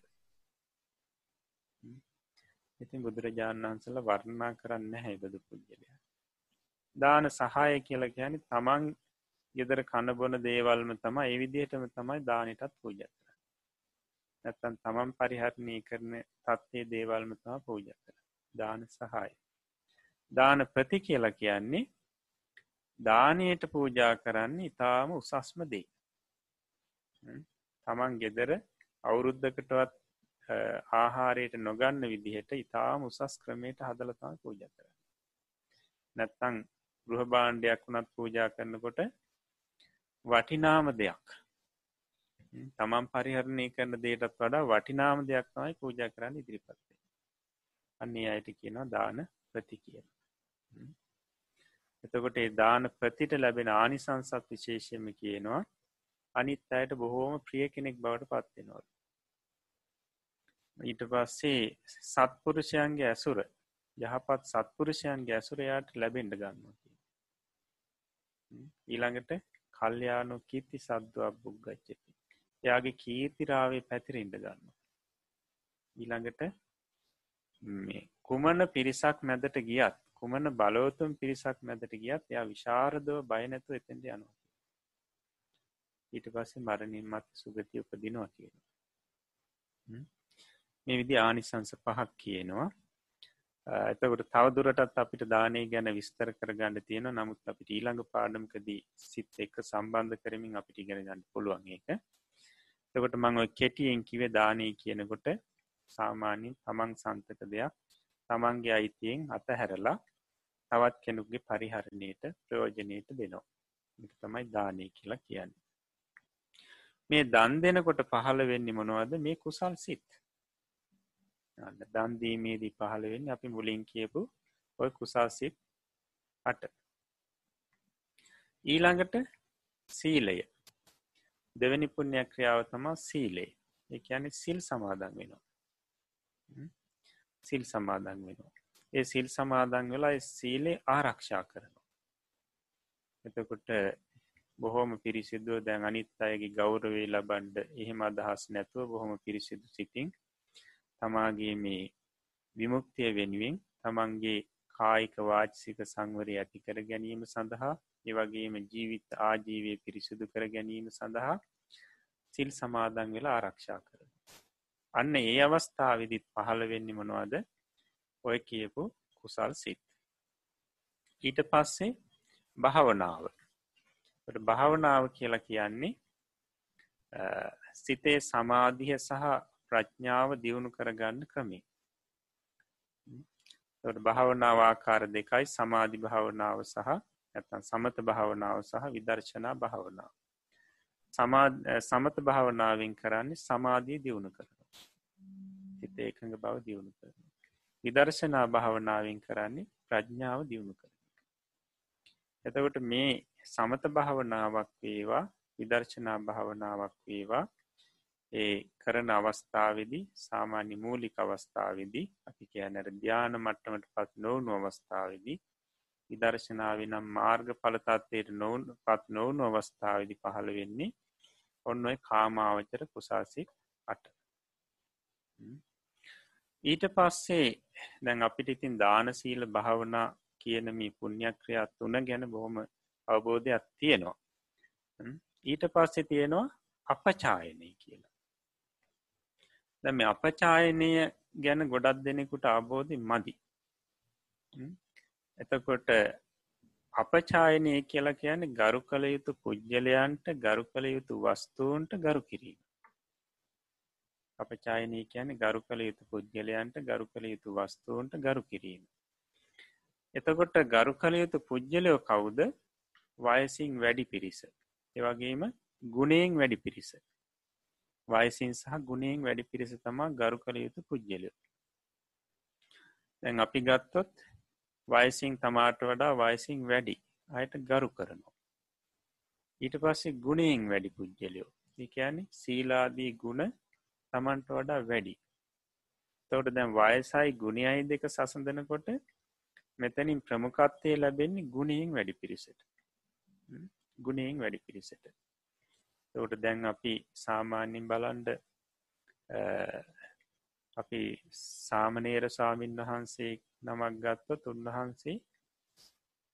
ඉතින් බුදුරජාණන් වහන්සල වර්ණනා කරන්න හැබදු පුද්ගලය. දාන සහාය කියලා කියන තමන් ගෙදර කණබොන දේවල්ම තම ඒ විදිහටම තමයි දානටත් පූජ කර නැත්තන් තමන් පරිහරණය කරන තත්වේ දේවල්ම තම පූජ කර දාන සහාය. දාන ප්‍රති කියලා කියන්නේ දානයට පූජා කරන්න ඉතාම උසස්ම දේ. තමන් ගෙදර අවුරුද්ධකටවත් ආහාරයට නොගන්න විදිහට ඉතාම උසස් ක්‍රමයට හදලතා පූජ කර නැත්තං ගෘහබාණ්ඩයක් වුණත් පූජා කරනකොට වටිනාම දෙයක්. තමන් පරිහරණය කරන දේටත් වඩා වටිනාම දෙයක් තමයි පූජ කරන්න ඉදිරිපත්වේ අන්නේ අයට කියනවා දාන ප්‍රති කියන එතකොට ඒ දාන ප්‍රතිට ලැබෙන ආනිසංසත් විශේෂයම කියනවා. අනිත් අයට බොහෝම ප්‍රිය කෙනෙක් බවට පත්වෙනවල් ඊට පස්සේ සත්පුරුෂයන්ගේ ඇසුර යහපත් සත්පුරුෂයන්ගේ ඇසුරයාට ලැබෙන්ඩ ගන්නවා ඊළඟට කල්්‍යයානු කීර්ති සද්දුවක් බුග්ගච්චති එයාගේ කීර්තිරාවේ පැතිරෙන්ඩ ගන්න ඊළඟට මේ කුමන පිරිසක් මැදට ගියත් කුමන බලෝතුම් පිරිසක් මැදට ගියත් එයා විශාරදව බයනැතු එතෙන්ට යනවා ඊට පස්සේ මරණින් මත් සුගති උපදිනවා කියන මේ විදි ආනිසංස පහක් කියනවා. එතකොට තවදුරටත් අපිට දානය ගැන විස්තර කරගන්න තියෙන නමුත් අපිට ඊළඟ පාඩමකදී සිත් එක්ක සම්බන්ධ කරමින් අපිට ඉගෙන ගන්න පුළුවන් එක එතකොට මං ඔය කෙටියෙන් කිවේ දානය කියනකොට සාමාන්‍යින් තමන් සන්තක දෙයක්. තමන්ගේ අයිතියෙන් අත හැරලා තවත් කෙනුගේ පරිහරණයට ප්‍රයෝජනයට දෙනවා. තමයි දානය කියලා කියන්නේ. මේ දන් දෙනකොට පහළ වෙන්නේ මොනවද? මේ කුසල් සිත්. දන්දීමේදී පහළවෙන්න අපි මුලින් කියපු ඔය කුසල් සිත් අට. ඊළඟට සීලය. දෙවැනි පුුණ්‍යයක් ක්‍රියාව තමා සීලේ ඒ ඇන සිල් සමාදන් වෙනවා. සිල් සමාදන් වෙනවා. ඒ සිල් සමාදන් වෙලා සීලේ ආරක්ෂා කරනවා. එතකොට බොහෝම පිරිසිදුව දැන් අනිත් අයගේ ගෞරවේ ලබන්ඩ එහෙම අදහස් නැතුව බොහොම පිරිසිදු සිතින් තමාගේ මේ විමුක්තිය වෙනුවෙන් තමන්ගේ කායික වාචසික සංවරය ඇති කර ගැනීම සඳහා ඒවගේම ජීවිත ආජීවය පිරිසිදු කර ගැනීම සඳහා සිල් සමාදන් වෙලා ආරක්ෂා කර අන්න ඒ අවස්ථාවිදිත් පහළ වෙන්න මොනවාද? ඔය කියපු කුසල් සිත්. ඊට පස්සේ භාවනාව. භාවනාව කියලා කියන්නේ සිතේ සමාධිය සහ ප්‍රඥාව දියුණු කරගන්න ක්‍රමේ භාවනාවාකාර දෙකයි සමාධි භාවනාව සහ ඇතන් සමත භාවනාව සහ විදර්ශනා භාවනාව. සමත භාවනාවෙන් කරන්නේ සමාධී දියුණු කරන හිත ඒකඟ බව දියුණු කරන විදර්ශනා භාවනාවෙන් කරන්නේ ප්‍රඥාව දියුණු කරන එතකොට මේ සමත භාවනාවක් වේවා විදර්ශනා භාවනාවක් වේවා ඒ කරන අවස්ථාවදි සාමාන්‍ය මූලික අවස්ථාවදි අපි කියනර ධ්‍යාන මට්ටමට පත් නොවුණු අවස්ථාවදී විදර්ශනාව නම් මාර්ග පලතත්වයට නොවන් පත් නොවුණු අවස්ථාවදි පහළ වෙන්නේ ඔන්න ඔය කාමාවචර කුසාසික් අට. ඊට පස්සේ දැන් අපිට ඉතින් දානසීල භාවනා කියන මේ පුුණ්‍යක්‍රියා තුන ගැන බොහොම අවබෝධයක් තියෙනවා. ඊට පස්සේ තියෙනවා අපචායනය කියලා. දැම අපචායනය ගැන ගොඩක් දෙනෙකුට අබෝධි මදි. එතකොට අපචායනය කියලා කියන ගරු කළ යුතු පුද්ගලයන්ට ගරු කළ යුතු වස්තුූන්ට ගරු කිරීම. අපචායනය කියන ගරු කළ යුතු පුද්ගලයන්ට ගරු කළ යුතු වස්තුූන්ට ගරු කිරීම. එතකොට ගරු කළ යුතු පුද්ගලයෝ කවුද? වයසින් වැඩි පිරිස. එවගේම ගුණයෙන් වැඩි පිරිස. වයසින් සහ ගුණයෙන් වැඩි පිරිස තමා ගරු කළ යුතු පුද්ගලය. දැන් අපි ගත්තොත් වයසින් තමාට වඩා වයසින් වැඩි අයට ගරු කරනවා. ඊට පස්සේ ගුණයෙන් වැඩි පුද්ගලයෝ. ඒකන සීලාදී ගුණ තමන්ට වඩා වැඩි. තවට දැන් වයසයි ගුණයයි දෙක සසඳනකොට මෙතනින් ප්‍රමුකත්වය ලැබෙන්නේ ගුණයෙන් වැඩි පිරිසට. ගුණයෙන් වැඩි පිරිසට. තවට දැන් අපි සාමාන්‍යින් බලන්ඩ අපි සාමනේර ස්වාමීන් වහන්සේ නමක් ගත්ත උන්වහන්සේ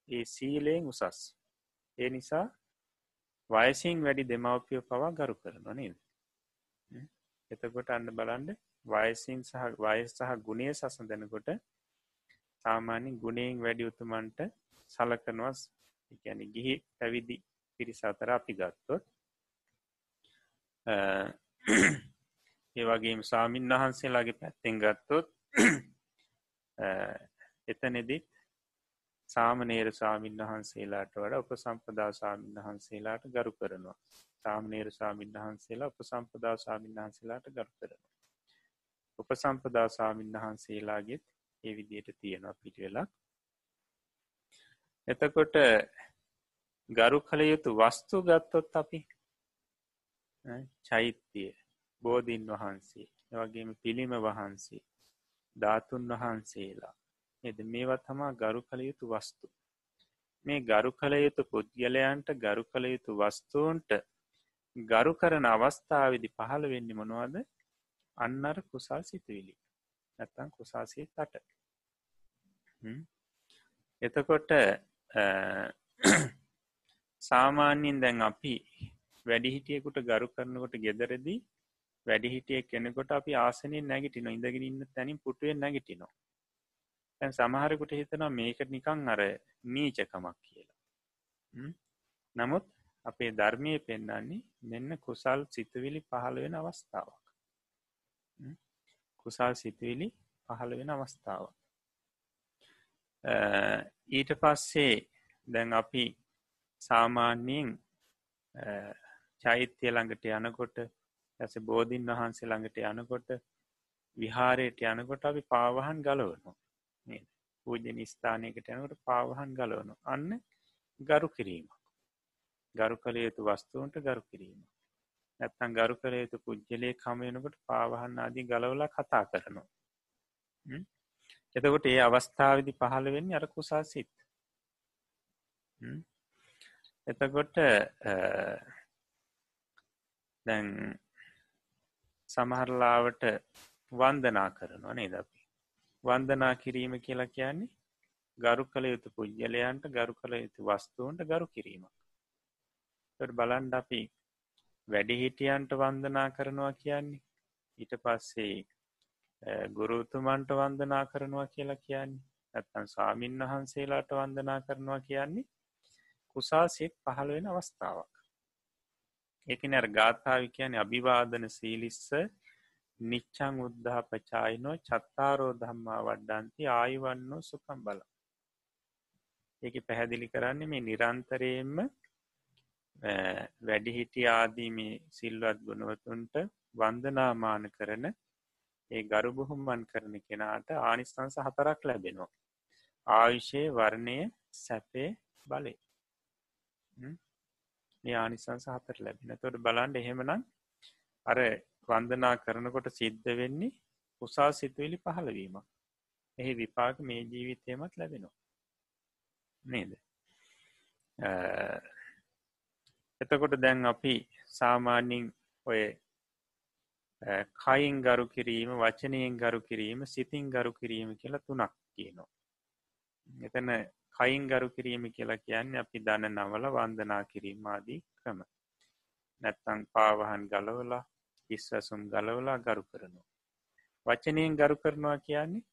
ඒ සීලයෙන් උසස්. ඒ නිසා වයසින් වැඩි දෙමවපිය පවා ගරු කරන නේද? එතකොට අන්න බලන්ඩ වයසින් සහ වයස් සහ ගුණය සසඳනකොට සාමාන්‍ය ගුණයෙන් වැඩි උතුමන්ට සලකනවස් එකැන ගිහි පැවිදි පිරිස අතර අපි ගත්තොත් ඒ වගේම සාමීන් වහන්සේලාගේ පැත්තෙන් ගත්තොත් එතනෙදිත් සාමනේර ස්වාමින් වහන්සේලාට වඩ උප සම්පදා ස්වාමින් වහන්සේලාට ගරු කරනවා. සාමනේර ස්වාමින් වහන්සේලා උප සම්පදා ස්වාමින් වහන්සේලාට ගරු කරන උප සම්පදා ස්වාමින් වහන්සේලාගෙත් ඒ විදියට තියෙනවා පිටිවෙලක් එතකොට ගරු කළ යුතු වස්තු ගත්තොත් අපි චෛත්‍යය බෝධීන් වහන්සේ වගේම පිළිම වහන්සේ ධාතුන් වහන්සේලා එද මේවා තමා ගරු කළ යුතු වස්තු. මේ ගරු කළ යුතු පුද්ගලයන්ට ගරු කළ යුතු වස්තුූන්ට ගරු කරන අවස්ථාවදි පහළ වෙන්න මොනවද? අන්නර කුසල් සිතුවිලි. නැත්තන් කුසාසේ තට එතකොට සාමාන්‍යයෙන් දැන් අපි වැඩිහිටියකුට ගරු කරනකොට ගෙදරදී වැඩිහිටිය කෙනෙකොට අපි ආසනයෙන් නැගිටින ඉඳගෙන ඉන්න තැනින් පුටුවෙන් නැගිටිනවා. තැන් සමහරකුට හිතනවා මේක නිකං අර නීචකමක් කියලා. නමුත් අපේ ධර්මය පෙන්න්නන්නේ මෙන්න කුසල් සිතවිලි පහළ වෙන අවස්ථාවක්. කුසල් සිතවිලි පහළ වෙන අවස්ථාවක්. ඊට පස්සේ දැන් අපි සාමාන්‍යයෙන් චෛත්‍යය ළඟට යනකොට ඇස බෝධීන් වහන්සේ ළඟට යනකොට විහාරයට යනකොට අපි පාවහන් ගලවනු පූජ නිස්ථානයකට යනකට පාවහන් ගලවනු අන්න ගරු කිරීම. ගරු කළ යුතු වස්තුූන්ට ගරු කිරීම. නැත්තන් ගරු කළ යුතු පුද්ගලය කමයනකට පාවහන් ආදී ගලවලා කතා කරනවා. එතකොට ඒ අවස්ථාවදි පහළ වෙන්නේ අර කුසා සිත්. එතකොට දැන් සමහරලාවට වන්දනා කරනවා නේද? අපි වන්දනා කිරීම කියලා කියන්නේ ගරු කළ යුතු පුද්ගලයන්ට ගරු කළ යුතු වස්තුූන්ට ගරු කිරීමක්. බලන්ඩ අපි වැඩිහිටියන්ට වන්දනා කරනවා කියන්නේ ඊට පස්සේ ගුරුතුමන්ට වන්දනා කරනවා කියලා කියන්නේ ඇත්තන් ස්වාමීන් වහන්සේලාට වන්දනා කරනවා කියන්නේ කුසා සිත් පහළ වෙන අවස්ථාවක්. ඒක නැර ගාථාව කියන අභිවාදන සීලිස්ස නිච්චං උද්ධා පචායිනෝ චත්තාරෝ ධම්මා වඩ්ඩන්ති ආයුවන්නෝ සුකම් බල. ඒක පැහැදිලි කරන්නේ මේ නිරන්තරයෙන්ම වැඩිහිටිය ආදී මේ සිල්වත් ගුණවතුන්ට වන්දනාමාන කරන ඒ ගරු බොහොම්මන් කරන කෙනාට ආනිස්තන්ස හතරක් ලැබෙනවා. ආයුෂයේ වර්ණය සැපේ බලේ ආනිසංස හතර ලැබෙන තොට බලන්ඩ එහෙමනම් අර වන්දනා කරනකොට සිද්ධ වෙන්නේ උසා සිතුවිලි පහළවීම එහි විපාක මේ ජීවිතයමත් ලැබෙනවා. නේද? එතකොට දැන් අපි සාමාන්‍යින් ඔය කයින් ගරු කිරීම වචනයෙන් ගරු කිරීම සිතින් ගරු කිරීම කියලා තුනක් කියනවා එතන කයින් ගරු කිරීම කියලා කියන්න අපි දන නවල වන්දනා කිරීමාදී ක්‍රම. නැත්තං පාවහන් ගලවලා ඉස්වසුම් ගලවලා ගරු කරනවා. වචනයෙන් ගරු කරනවා කියන්නේ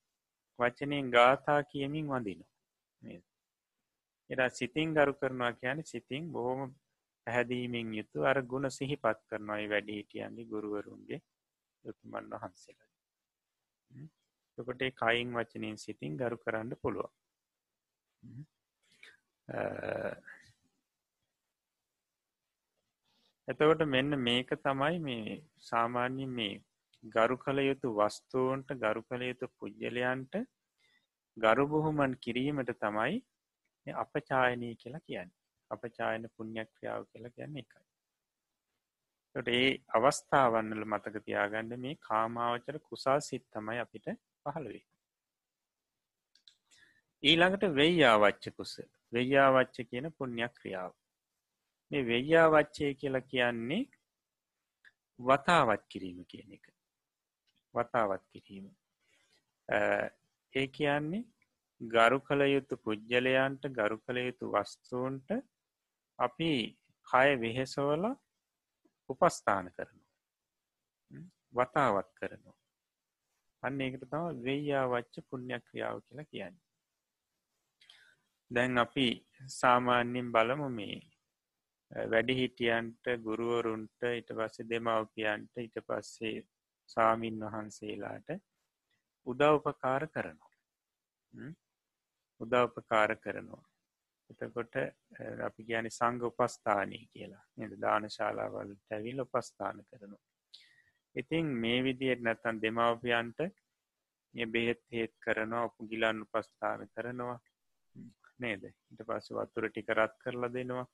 වචනයෙන් ගාථා කියමින් වඳිනවා එරා සිතින් ගරු කරනවා කියන සිතින් බොහොම පැහැදීමෙන් යුතු අර ගුණ සිහිපත් කරනවායි වැඩිහිටියන්ගේ ගුරුවරුන්ගේ යුතුමන් වහන්සේලා. තකොට කයින් වචනයෙන් සිතින් ගරු කරන්න පුළුවන්. එතකොට මෙන්න මේක තමයි මේ සාමාන්‍ය මේ ගරු කළ යුතු වස්තුූන්ට ගරු කළ යුතු පුද්ගලයන්ට ගරු බොහොමන් කිරීමට තමයි අපචායනය කියලා කියන්න. අපචායන පුුණ්‍යක්‍රියාව කියලා කියන්න එකයි. ට ඒ අවස්ථාවන්නල මතක තියාගන්න මේ කාමාවචර කුසා සිත් තමයි අපිට පහළවේ ඊළඟට වෙයියාවච්ච කුස. වෙයියාවච්ච කියන පුුණ්‍යයක් ක්‍රියාව මේ වෙයියාවච්චය කියලා කියන්නේ වතාවත් කිරීම කියන එක. වතාවත් කිරීම. ඒ කියන්නේ ගරු කළ යුතු පුද්ගලයන්ට ගරු කළ යුතු වස්තුූන්ට අපි කය වෙහෙසවල උපස්ථාන කරනවා. වතාවත් කරනවා. අන්න ඒකට තම වෙයියා වච්ච පුුණ්‍යයක් ක්‍රියාව කියලා කියන්නේ. දැන් අපි සාමාන්‍යෙන් බලමු මේ වැඩිහිටියන්ට ගුරුවරුන්ට ඉට පස්සේ දෙමවපියන්ට ඉට පස්සේ සාමීන් වහන්සේලාට උදව්පකාර කරනවා. උදව්පකාර කරනවා. එතකොට අපි ගැන සංග උපස්ථානය කියලා. නද? දාන ශාලාවලට ඇවිල් උපස්ථාන කරනවා. ඉතින් මේ විදියට නැත්තන් දෙමවපියන්ට බෙහෙත් හේත් කරනවා ඔපු ගිලන්න උපස්ථාන කරනවා. නේද? ඉට පස්ස වත්තුර ටික රත් කරලා දෙනවා.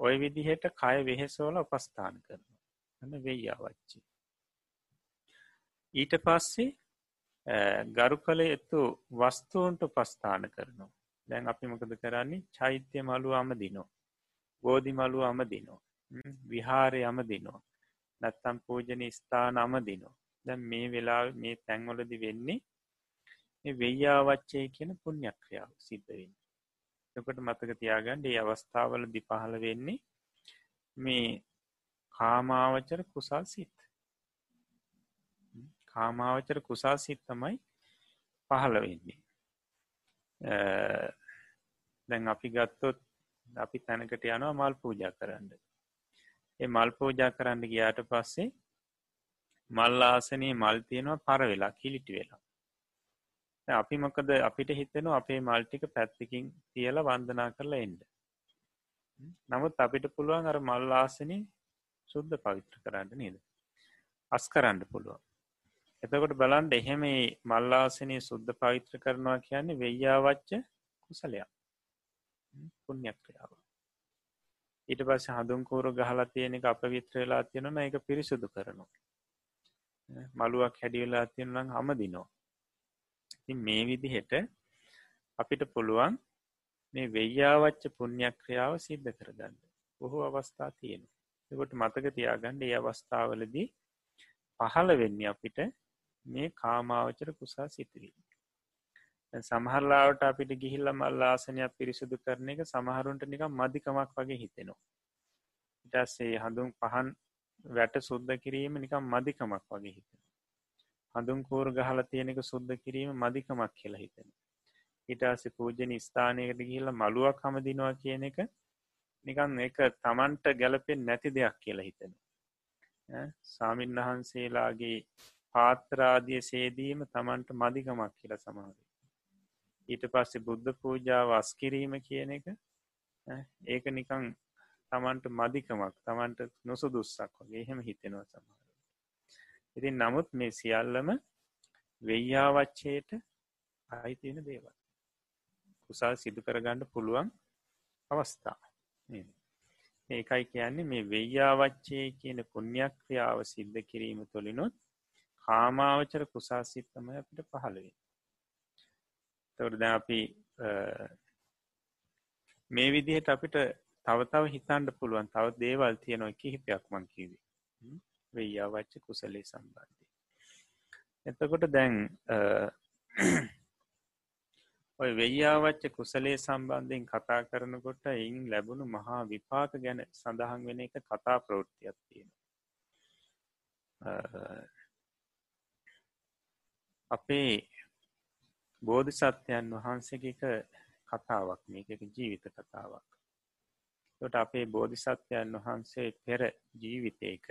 ඔය විදිහට කය වෙහෙසෝල උපස්ථාන කරනවා. ඇන වෙයියාවච්චි ඊට පස්සේ ගරු කළ එතු වස්තුූන්ට උපස්ථාන කරනවා. දැන් අපි මොකද කරන්නේ? චෛත්‍ය මලු අම දිනෝ බෝධි මලු අම දිනෝ විහාරය අම දිනෝ නැත්තම් පූජන ස්ථාන අම දිනෝ දැන් මේ වෙලා මේ තැන්වලදි වෙන්නේ වෙയ്‍යාවච්චය කියන පුුණ්‍යක්‍රියාව සිද්ධවෙන්න එකට මතක තියාගන්න ඒ අවස්ථාවල දි පහළ වෙන්නේ මේ කාමාවචර කුසල් සිත්. කාමාවචර කුසා සිත් තමයි පහළ වෙන්නේ. දැන් අපි ගත්තොත් අපි තැනකට යනවා මල් පූජා කරන්න. ඒ මල් පූජා කරන්න ගියාට පස්සේ මල් ආසනයේ මල් තියෙනවා පර වෙලා කිලිටි වෙලා. අපි මොකද අපිට හිතෙන අපේ මල්ටික පැත්තිකින් තියල වන්දනා කරලා එන්ඩ නමුත් අපිට පුළුවන් අර මල් ආසනී සුද්ධ පවිත්‍ර කරන්න නේද? අස් කරන්න පුළුවන්. එතකොට බලන්ඩ එහෙම මල්ලාසනය සුද්ධ පවිත්‍ර කරනවා කියන්නේ වෙయ్‍යාවච්ච කුසලයක්. පුුණ්‍යක්‍රියාව ඊට පස් හඳුන්කූරු ගහලා තියෙන එක අප විත්‍ර වෙලා තියෙනන එක පිරිසුදු කරනවා. මළුවක් හැඩියවෙලා තියෙනලං හම දිනෝ මේ විදිහෙට අපිට පුළුවන් මේ වෙయ్‍යාවච්ච පුුණ්‍යක්‍රියාව සිද්ධ කරගන්න. බොහෝ අවස්ථා තියෙන එකොට මතක තියාගණ්ඩ ඒ අවස්ථාවලදී පහළ වෙන්න අපිට මේ කාමාවචර කුසා සිතිවී සමහරලාවට අපිට ගිහිල්ල මල්ලාසනයක් පිරිසුදු කරන එක සමහරුන්ට නික මධිකමක් වගේ හිතෙනවා. ඉටස්සේ හඳුන් පහන් වැට සුද්ධ කිරීම නිකම් මධිකමක් වගේ හිතෙන හඳුන් කෝර ගහල තියෙනෙක සුද්ධ කිරීම මධිකමක් කියලා හිතෙන ඉටාසි පූජන ස්ථානයකට ගිහිල්ල මළුවක් හමදිනවා කියන එක නිකන් එක තමන්ට ගැලපෙන් නැති දෙයක් කියලා හිතෙන සාමීන් වහන්සේලාගේ පාත්‍රාදිය සේදීම තමන්ට මධිකමක් කියල සමහර ඊට පස්සේ බුද්ධ පූජාව අස්කිරීම කියන එක ඒක නිකං තමන්ට මධිකමක් තමන්ට නොසු දුස්සක් වගේ එහෙම හිතෙනවා සමහර ඉතින් නමුත් මේ සියල්ලම වෙయ్‍යාවච්චයට අයිතියෙන දේවල්. කුසල් සිදු කරගන්න පුළුවන් අවස්ථා. ඒකයි කියන්නේ මේ වෙయ్‍යාවච්චේ කියන පුුණ්‍යක්‍රියාව සිද්ධ කිරීම තුළිනොත් කාමාවචර කුසාසිත්තමය අපිට පහළවේ තවරද අපි මේ විදිහට අපිට තවතව හිතන්ඩ පුළුවන් තව දේවල් තියෙනවා කිහිපයක් මං කිවී වෙయ్‍යාවච්ච කුසලේ සම්බන්ධය. එතකොට දැන් ඔය වෙయ్‍යාවච්ච කුසලේ සම්බන්ධයෙන් කතා කරනකොට එයින් ලැබුණු මහා විපාක ගැන සඳහන් වෙන එක කතා ප්‍රෘත්තියක් තියෙන අපේ බෝධි සත්‍යයන් වහන්සේක කතාවක් මේක ජීවිත කතාවක්. ට අපේ බෝධි සත්‍යයන් වහන්සේ පෙර ජීවිතයක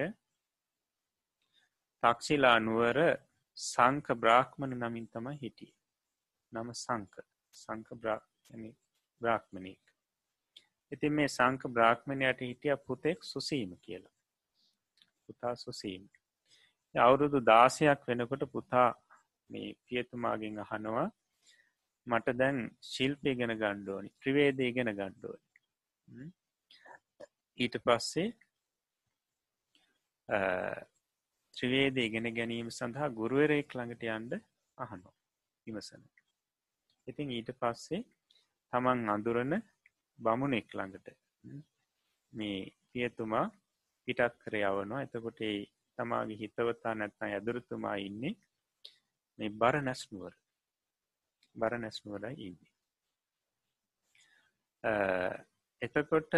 තක්ෂිලා නුවර සංක බ්‍රාහ්මණ නමින් තම හිටිය. නම සංක සංක බ්‍රාහ්මණයෙක් ඉතින් මේ සංක බ්‍රාහ්මණයට හිටිය පුතෙක් සුසීම කියලා. පුතා සුසීම. අවුරුදු දාසයක් වෙනකොට පුතා මේ පියතුමාගෙන් අහනවා මට දැන් ශිල්පය ගෙන ගණ්ඩෝනි ත්‍රවේදය ගෙන ගණ්ඩෝනි ඊට පස්සේ ත්‍රවේද ඉගෙන ගැනීම සඳහා ගුරුවරයෙක් ළඟට යන්ඩ අහනෝ විමසන ඉතින් ඊට පස්සේ තමන් අඳුරන බමුණෙක් ළඟට මේ පියතුමා පිටත් කර යවනවා. එතකොට තමාගේ හිතවතා නැත්නම් ඇදුරතුමා ඉන්නේ මේ බර නැස්නුවර බර නැස්නුවර ඉන්නේ එතකොට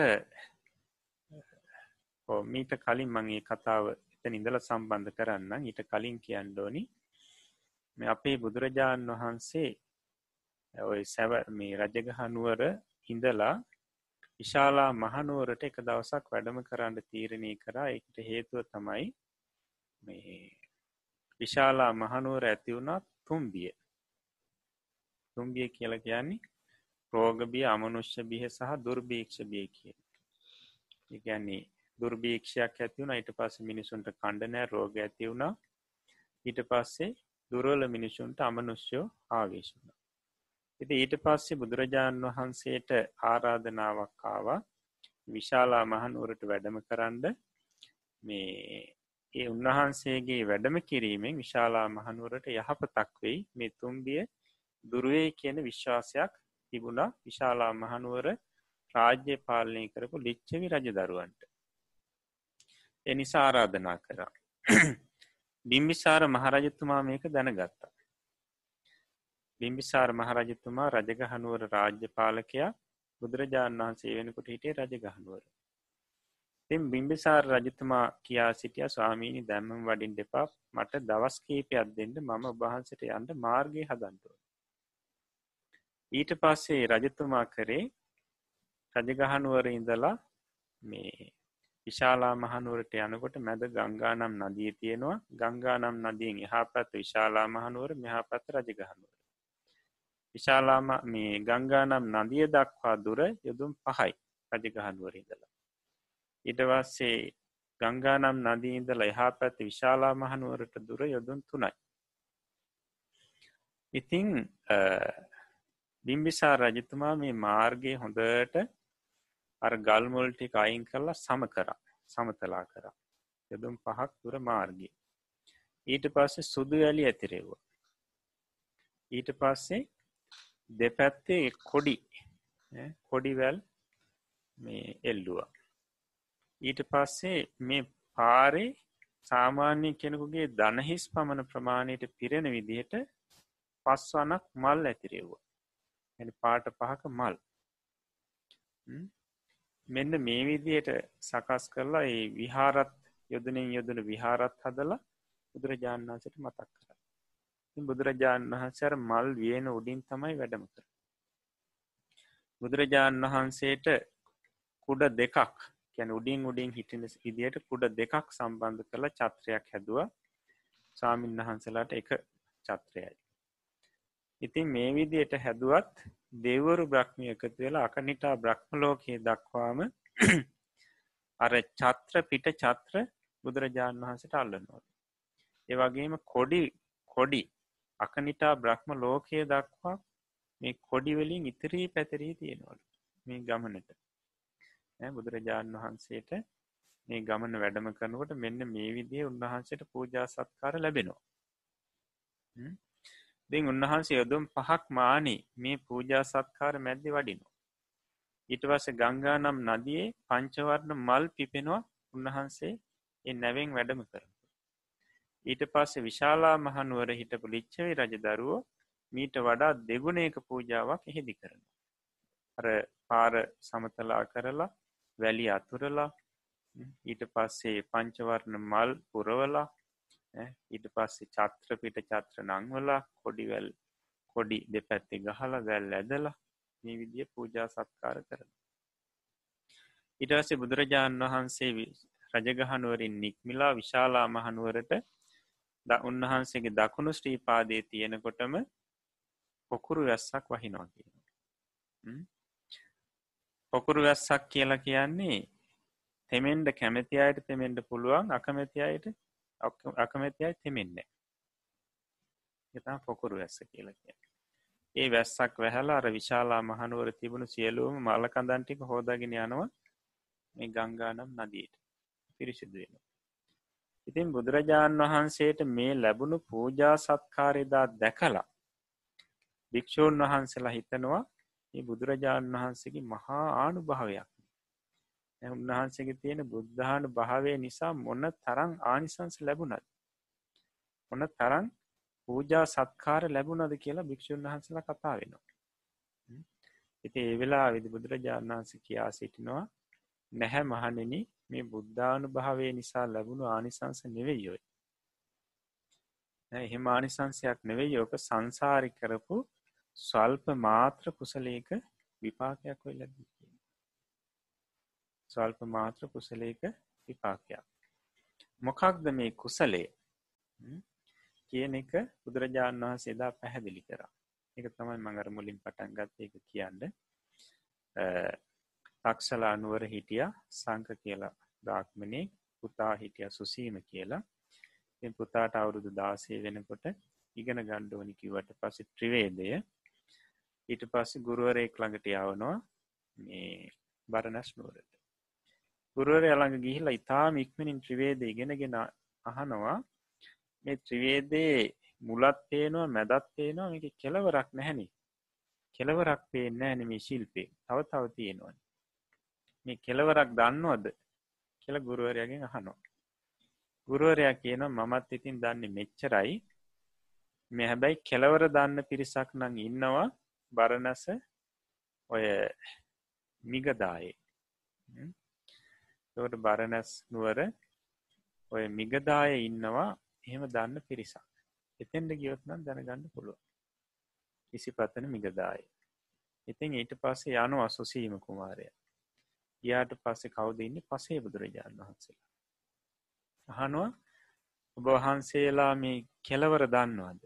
මීට කලින් මගේ කතාව එතන ඉඳල සම්බන්ධ කරන්න ඊට කලින් කියන්න ඕනි මේ අපේ බුදුරජාණන් වහන්සේ ඔය සැව මේ රජගහනුවර ඉඳලා විශාලා මහනුවරට එක දවසක් වැඩම කරන්න තීරණය කරා. එකට හේතුව තමයි මේ විශාලා මහනුවර ඇති වුණා තුම්බිය. තුම්බිය කියල කියන්නේ රෝගබිය අමනුෂ්‍ය බිය සහ දුර්භීක්ෂ බිය කිය ඉගැන්නේ දුර්භීක්ෂයක් ඇතිවුණ ඊට පස්ස මිනිසුන්ට කණ්ඩනෑ රෝග ඇති වුණා. ඊට පස්සේ දුරවල මිනිසුන්ට අමනුෂ්‍යෝ ආවේශුණ ඉති ඊට පස්සේ බුදුරජාණන් වහන්සේට ආරාධනාවක් ආවා. විශාලා මහනුවරට වැඩම කරන්න මේ ඒ උන්වහන්සේගේ වැඩම කිරීමෙන් විශාලා මහනුවරට යහපතක් වෙයි. මේ තුම්බිය දුරුවේ කියන විශ්වාසයක් තිබුණා. විශාලා මහනුවර රාජ්‍ය පාලනය කරපු ලිච්චවි රජ දරුවන්ට එනිසා ආරාධනා කරා. (clears throat) බිම්බිසාර මහරජතුමා මේක දැනගත්තා. බිම්බිසාර මහරජතුමා රජගහනුවර රාජ්‍ය පාලකයා බුදුරජාණන් වහන්සේ වෙනකොට හිටේ රජගහනුවර. තින් බිම්බිසාර රජතුමා කියා සිටිය ස්වාමීණි දැම්මම් වඩින් දෙපා මට දවස් කීපයක් දෙන්න. මම ඔබහන්සට යන්ට මාර්ගය හදන්ටුව ඊට පස්සේ රජතුමා කරේ රජගහනුවර ඉඳලා මේ විශාලා මහනුවරට යනකොට මැද ගංගානම් නදී තියෙනවා. ගංගානම් නදියෙන් එහා පැත් විශාලා මහනුවර මෙහා පැත් රජගහනුවර. විශාලාම මේ ගංගානම් නදිය දක්වා දුර යොදුම් පහයි රජගහනුවර ඉඳලා. ඉටවස්සේ ගංගානම් නදීඉඳල එහා පැත්ත විශාලා මහනුවරට දුර යොදුන් තුනයි. ඉතිං බිම්බිසා රජතුමා මේ මාර්ගය හොඳට අර ගල්මුල්ටික අයින් කරලා සම කරා සමතලා කරා. යොදුම් පහක් තුර මාර්ගය ඊට පස්සේ සුදු වැලි ඇතිරෙව්වා. ඊට පස්සේ දෙපැත්තේ කොඩි කොඩිවැල් මේ එල්ලුවා. ඊට පස්සේ මේ පාරේ සාමාන්‍ය කෙනෙකුගේ දනහිස් පමණ ප්‍රමාණයට පිරෙන විදිහට පස්වනක් මල් ඇතිරෙව්වා. ඇ පාට පහක මල්. මෙන්න මේ විදියට සකස් කරලා ඒ විහාරත් යොදනින් යොදන විහාරත් හදලා බුදුරජාණන් වහන්සට මතක් කර. බුදුරජාණන් වහන්සර මල් වියන උඩින් තමයි වැඩම කර බුදුරජාණන් වහන්සේට කුඩ දෙකක් කැන උඩින් උඩින් හිටින ඉදියට කුඩ දෙකක් සම්බන්ධ කළ චත්‍රයක් හැදවා. සාමීන් වහන්සලාට එක චත්‍රයයි ඉතින් මේ විදියට හැදුවත් දෙවරු බ්‍රහ්මය එකතු වෙලා අකනිටා බ්‍රහ්මලෝකයේ දක්වාම (clears throat) අර චත්‍ර පිට චත්‍ර බුදුරජාණන් වහන්සට අල්ලනොද. ඒවගේම කොඩි කොඩි අකනිටා බ්‍රහ්ම ලෝකය දක්වා මේ කොඩිවලින් ඉතිරී පැතරී තියෙනවල මේ ගමනට. බුදුරජාණන් වහන්සේට මේ ගමන වැඩම කරනකොට මෙන්න මේ විදිේ උන්වහන්සේට පූජා සත්කාර ලැබෙනවා. දෙන් උන්වහන්සේ යොදුම් පහක් මානී මේ පූජා සත්කාර මැද්දි වඩිනු. ඊටවස ගංගා නම් නදියේ පංචවර්ණ මල් පිපෙනවා උන්වහන්සේ එ නැවෙන් වැඩම කරන. ඊට පස්සේ විශාලා මහනුවර හිටපු ලිච්චවි රජදරුවෝ මීට වඩා දෙගුණේක පූජාවක් එහෙදි කරන. අර පාර සමතලා කරලා වැලි අතුරලා ඊට පස්සේ පංචවර්ණ මල් පුරවලා ඊට පස්සේ චත්‍රපිට චත්‍ර නංවලා කොඩිවැල් කොඩි දෙපැත්ති ගහලා වැල් ඇදලා මේ විදිිය පූජා සත්කාර කරන. ඉටවසේ බුදුරජාණන් වහන්සේ රජගහනුවරින් නික්මිලා විශාලා මහනුවරට ද උන්වහන්සේගේ දකුණු ශ්‍රීපාදය තියෙනකොටම පොකුරු වැස්සක් වහිනවා කියන. පොකුරු වැස්සක් කියලා කියන්නේ තෙමෙන්ට කැමති අයට තෙමෙන්ට පුළුවන් අකමැති අයට අකමැතියි තෙමෙන්නේ එතා පොකුරු වැස්ස කියල කිය ඒ වැස්සක් වැහලා අර විශාලා මහනුවර තිබුණු සියලුවම මලකඳන්ටික හෝදාගෙන යනවා මේ ගංගානම් නදීට පිරිසිදුවෙන ඉතින් බුදුරජාණන් වහන්සේට මේ ලැබුණු පූජා සත්කාරයදා දැකලා භික්‍ෂූන් වහන්සේලා හිතනවා ඒ බුදුරජාණන් වහන්සේගේ මහා ආනු භාවයක් උන්වහන්සේගේ තියෙන බුද්ධානු භාවය නිසා මොන්න තරං ආනිසංස ලැබුණද. ඔන්න තරන් පූජා සත්කාර ලැබුණද කියලා භික්‍ෂූන් වහන්සලා කතා වෙනවා. ඉති ඒ වෙලා විදි බුදුරජාණන් වහන්ස කියා සිටිනවා නැහැ මහනෙන මේ බුද්ධානු භාවය නිසා ලැබුණු ආනිසංස නෙවෙයෝයි. එහෙම ආනිසංසයක් නෙවෙයි යෝක සංසාරි කරපු ස්වල්ප මාත්‍ර කුසලේක විපාකයක් ඔයි ලැබී. ස්වල්ප මාත්‍ර කුසලේක විපාකයක්. මොකක්ද මේ කුසලේ කියන එක බුදුරජාණන් වහන්සේදා පැහැදිලි කරා. එක තමයි මඟර මුලින් පටන් ගත්ත එක කියන්න. තක්ෂලා නුවර හිටිය සංක කියලා බ්‍රාක්්මණය පුතා හිටිය සුසීම කියලා. පුතාට අවුරුදු දාසේ වෙනකොට ඉගෙන ගණ්ඩෝනි කිවට පසි ත්‍රිවේදය. ඊට පස්සේ ගුරුවරයෙක් ළඟට යවනවා මේ බරණැස් නුවරට. ගුරුවරය ළඟ ගිහිලා ඉතාම ඉක්මනින් ත්‍රිවේද ඉගෙනගෙන අහනවා. මේ ත්‍රිවේදයේ මුලත් පේනවා මැදත් පේනවා මේක කෙලවරක් නැහැනි. කෙලවරක් පේන්න ඇනමේ ශිල්පේ. තව තව තියෙනවන මේ කෙලවරක් දන්නවද කියල ගුරුවරයාගෙන් අහනවා. ගුරුවරයා කියන මමත් ඉතින් දන්නේ මෙච්චරයි. මේ හැබැයි කෙලවර දන්න පිරිසක් නං ඉන්නවා බරණස ඔය මිගදායේ. තවට බරණැස් නුවර ඔය මිගදාය ඉන්නවා. එහෙම දන්න පිරිසක්. එතෙන්ට ගියොත්නම් දැනගන්න පුළුව කිසි පතන මිගදාය. ඉතින් ඊට පස්සේ යනු අසුසීම කුමාරය. යාට පස්සේ කවුද ඉන්න? පසේ බුදුරජාණන් වහන්සේලා. අහනුව ඔබ වහන්සේලා මේ කෙලවර දන්නවාද?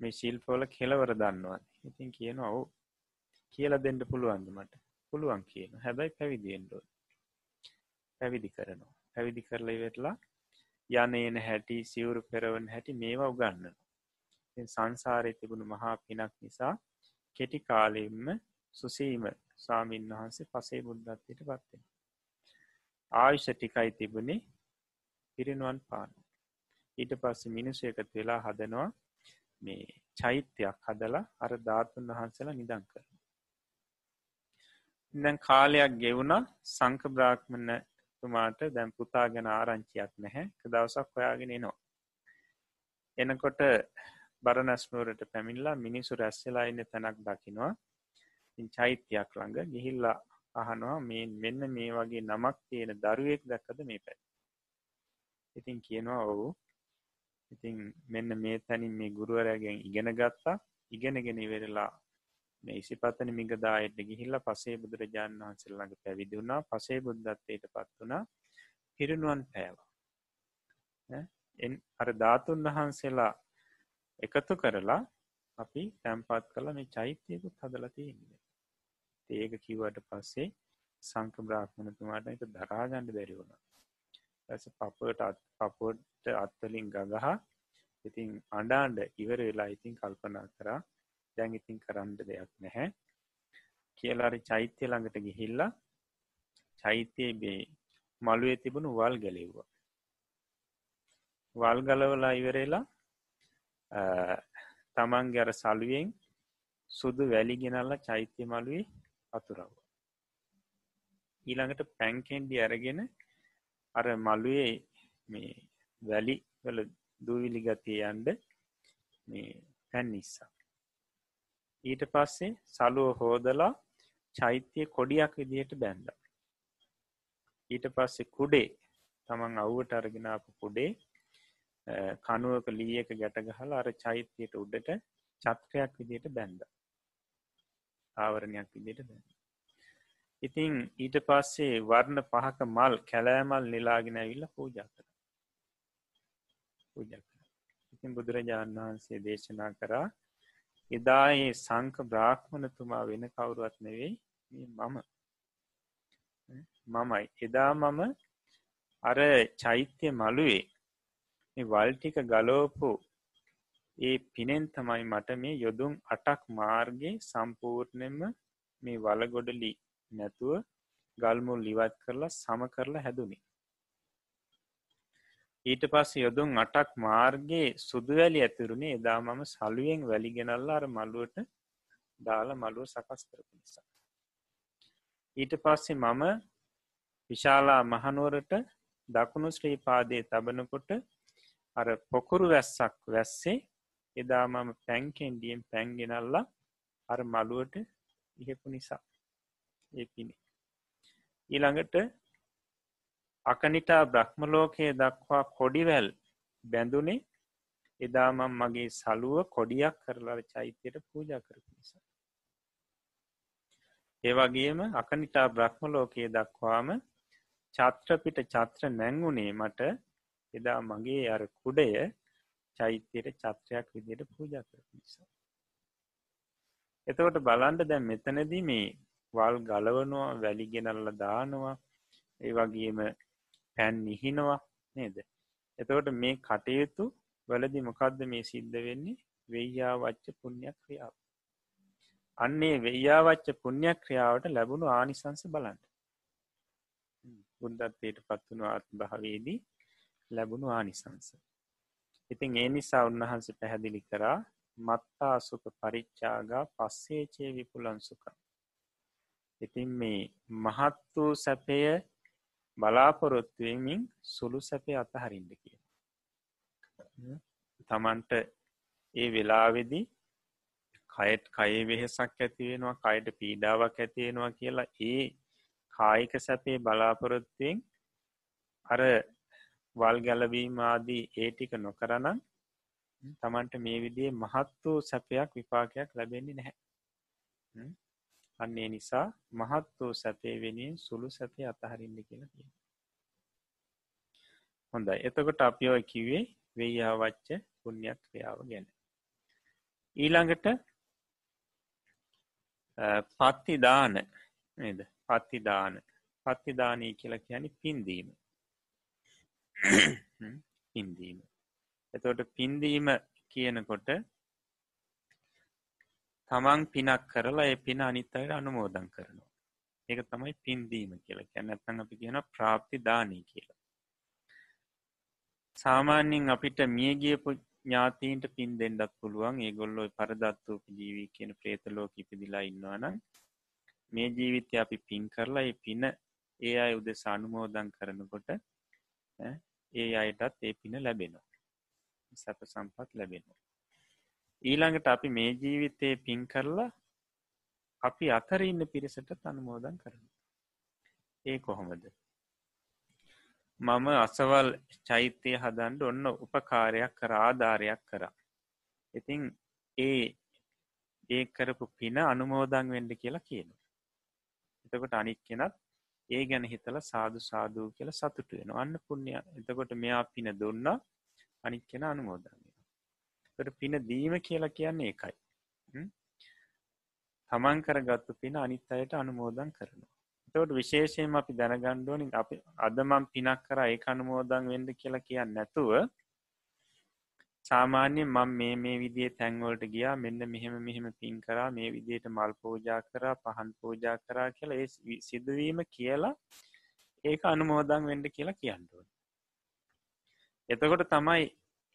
මේ ශිල්පෝල කෙලවර දන්නවාද? ඉතින් කියන ඔවු. කියල දෙන්න පුළුවන්ද මට? පුළුවන් කියන. හැබැයි පැවිදිෙන්ඩෝ පැවිදි කරනවා. පැවිදි කරලා ඉවෙටලා යනේන හැටි සිවුරු පෙරවන් හැටි මේවා උගන්න සංසාරය තිබුණු මහා පිනක් නිසා කෙටි කාලෙම්ම සුසීම ස්වාමීන් වහන්සේ පසේ බුද්ධත්වයට පත්වෙන ආයුෂ ටිකයි තිබුණේ පිරිනුවන් පාන. ඊට පස්ස මිනිසු එකත් වෙලා හදනවා මේ චෛත්‍යයක් හදලා අර ධාතුන් වහන්සලා නිදන් කරන දැන් කාලයක් ගෙවුණ සංක බ්‍රාක්්මණ තුමාට දැන් පුතා ගැන ආරංචියක් නැහැ. දවසක් හොයාගෙන නවා එනකොට බරනැස්නුවරට පැමිල්ලා මිනිසු රැස්සලා ඉන්න තැනක් දකිනවා. චෛත්‍යයක් ළඟ ගිහිල්ලා අහනවා මේ මෙන්න මේ වගේ නමක් තියෙන දරුවෙක් දැක්කද මේ පැත් ඉතින් කියනවා ඔවු. ඉතින් මෙන්න මේ තැනින් මේ ගුරුවරෑගෙන් ඉගෙන ගත්තා. ඉගෙනගෙන ඉවරලා මේ ඉසිපතන මිගදායට ගිහිල්ල පසේ බුදුරජාණන් වහන්සේල්ලඟ පැවිදි වුණා. පසේ බුද්ධත්වයට පත් වුණා. පිරිනුවන් පෑවා. අර ධාතුන් වහන්සේලා එකතු කරලා අපි තැම්පත් කළ මේ චෛත්‍යයකුත් හදලතියන්නේ ඒක කිවට පස්සේ සංක බ්‍රාහ්මණතුමාට එක දරාගණ්ඩ බැරි වුණ. ඇස පපට අත් පපොට්ට අත්වලින් ගගහ ඉතින් අඩාන්ඩ ඉවර වෙලා ඉතින් කල්පනා කරා දැන් ඉතින් කරන්න දෙයක් නැහැ. කියලාරි චෛත්‍ය ළඟට ගිහිල්ලා චෛත්‍යයේ බේ මළුවේ තිබුණු වල් ගැලෙව්වා. වල් ගලවලා ඉවරේලා තමන්ගේ අර සලුවෙන් සුදු වැලි ගෙනල්ල චෛත්‍ය මළුවේ අතුරව ඊළඟට පැන්කෙන්ඩි අරගෙන අර මළුවේ මේ වැලි වල දූවිලි ගතිය යන්ඩ මේ පැන් නිසා ඊට පස්සේ සලුව හෝදලා චෛත්‍යය කොඩියක් විදිහට බැන්ඩ ඊට පස්සේ කුඩේ තමන් අව්වට අරගෙනාපු කුඩේ කනුවක ලීයක ගැටගහල අර චෛත්‍යයට උඩට චත්‍රයක් විදියට බැන්ද. ආවරණයක් විදියට බැන්න ඉතිං ඊට පස්සේ වර්ණ පහක මල් කැලෑමල් නිලාගෙන ඇවිල්ල පූජා කර. පූජ කර. ඉතින් බුදුරජාණන් වහන්සේ දේශනා කරා එදායේ සංක බ්‍රාහ්මණතුමා වෙන කවුරුවත් නෙවෙයි මම. මමයි. එදා මම අර චෛත්‍ය මළුවේ වල්ටික ගලෝපු ඒ පිනෙන් තමයි මට මේ යොදුම් අටක් මාර්ගය සම්පූර්ණයම මේ වලගොඩලි නැතුව ගල්මුල් ලිවත් කරලා සම කරලා හැදුනේ. ඊට පස්ස යොදුන් අටක් මාර්ගයේ සුදුවැලි ඇතුරුණේ එදා මම සලුවෙන් වැලි ගෙනල්ලා අර මළුවට දාලා මළුව සකස් කරපු නිසා. ඊට පස්සේ මම විශාලා මහනුවරට දකුණු ශ්‍රී පාදය තබනකොට අර පොකුරු වැස්සක් වැස්සේ එදා මම පැන්කෙන්ඩියෙන් පැන්ගෙනල්ලා අර මළුවට ඉහෙපු නිසා ඒ පිණි ඊළඟට අකනිටා බ්‍රහ්මලෝකය දක්වා කොඩිවැල් බැඳුනේ එදාමම් මගේ සලුව කොඩියක් කරලා චෛත්‍යයට පූජ කරපු නිසා ඒවගේම අකනිටා බ්‍රහ්මලෝකයේ දක්වාම චත්‍රපිට චත්‍ර නැංගුණේ මට එදා මගේ අර කුඩය චෛත්‍යයට චත්‍රයක් විදියට පූජ කර නිසා. එතකොට බලන්ඩ දැන් මෙතනදී මේ වල් ගලවනවා වැලිගෙනල්ල දානවා ඒ වගේම පැන් ඉහිනවා නේද? එතකොට මේ කටයුතු වලදි මොකක්ද මේ සිද්ධ වෙන්නේ? වෙයාවච්ච පුුණ්්‍ය ක්‍රියාව අන්නේ වෙයාවච්ච පුුණ්්‍ය ක්‍රියාවට ලැබුණු ආනිසංස බලන්ට බුද්ධත්වයට පත්වුණු ආත් භාවේදී ලැබුණු ආනිසංස. ඉතින් ඒ නිසා උන්වහන්ස පැහැදිලි කරා මත්තා සුක පරිච්චාගා පස්සේචේ විපුලන්සුක. ඉතින් මේ මහත් වූ සැපය බලාපොරොත්තුවමින් සුළු සැපේ අතහරින්ට කිය. තමන්ට ඒ වෙලාවෙදි කයට් කයේ වෙහෙසක් ඇතිවෙනවා කයට පීඩාවක් ඇතිවෙනවා කියලා ඒ කායික සැපේ බලාපොරොත්තුවෙන් අර වල් ගැලවීම ආදී ඒ ටික නොකරනම් තමන්ට මේ විදිේ මහත් වූ සැපයක් විපාකයක් ලැබෙන්නේ නැහැ අන්නේ නිසා මහත් වූ සැපේ වෙනින් සුළු සැපේ අතහරින්න කියලා කිය හොඳයි. එතකොට අපියෝ කිවේ වෙයාවච්ච පුුණ්ඥක් ක්‍රියාව ගැන. ඊළඟට පත්තිදාන නේද? පත්තිදාන. පත්තිදානී කියලා කියැනි පින්දීම. (clears throat) පින්දීම. එතකොට පින්දීම කියනකොට තමන් පිනක් කරලා ඒ පින අනිත්තයට අනුමෝදන් කරනවා. ඒක තමයි පින්දීම කියලා කැන ඇත්තන් අපි කියන ප්‍රාප්ති දානී කියලා. සාමාන්‍යෙන් අපිට මියගියපු ඥාතීන්ට පින් දෙන්නත් පුළුවන්. ඒගොල්ලො පරදත්වූප ජීවී කියන ප්‍රේතලෝක ඉපදිලා ඉන්නවානම් මේ ජීවිතය අපි පින් කරලා ඒ පින ඒ අය උද සානුමෝදන් කරනකොට ඒ අයටත් ඒ පින ලැබෙනවා. සැප සම්පත් ලැබෙනවා. ඊළඟට අපි මේ ජීවිතයේ පින් කරලා අපි අතර ඉන්න පිරිසට අනුමෝදන් කරන ඒ කොහොමද? මම අසවල් චෛත්‍යය හදන්ඩ ඔන්න උපකාරයක් කර ආධාරයක් කරා. ඉතිං ඒ ඒ කරපු පින අනුමෝදං වෙන්ඩ කියලා කියන එතකොට අනික් කෙනත් ඒ ගැන හිතල සාදු සාධූ කියල සතුට වෙන අන්න පුුණ්‍ය. එතකොට මෙයා පින දුන්න. අනික් කෙන අනුමෝදන්න ට පින දීම කියලා කියන්නේ එකයි තමන් කරගත්තු පින අනිත් අයට අනුමෝදන් කරනවා තවට විශේෂයෙන් අපි දැනගණ්ඩුවනින් අපි අදමම් පිනක් කර ඒ අනුමෝදන් වෙන්ඩ කියලා කියන්න නැතුව සාමාන්‍ය මං මේ මේ විදිේ තැන්වලට ගියා මෙන්න මෙහෙම මෙහෙම පින් කරා මේ විදියට මල් පෝජා කරා පහන් පෝජා කරා කියලා ඒ සිදුවීම කියලා ඒක අනුමෝදන් වෙන්ඩ කියලා කියන්නුව එතකොට තමයි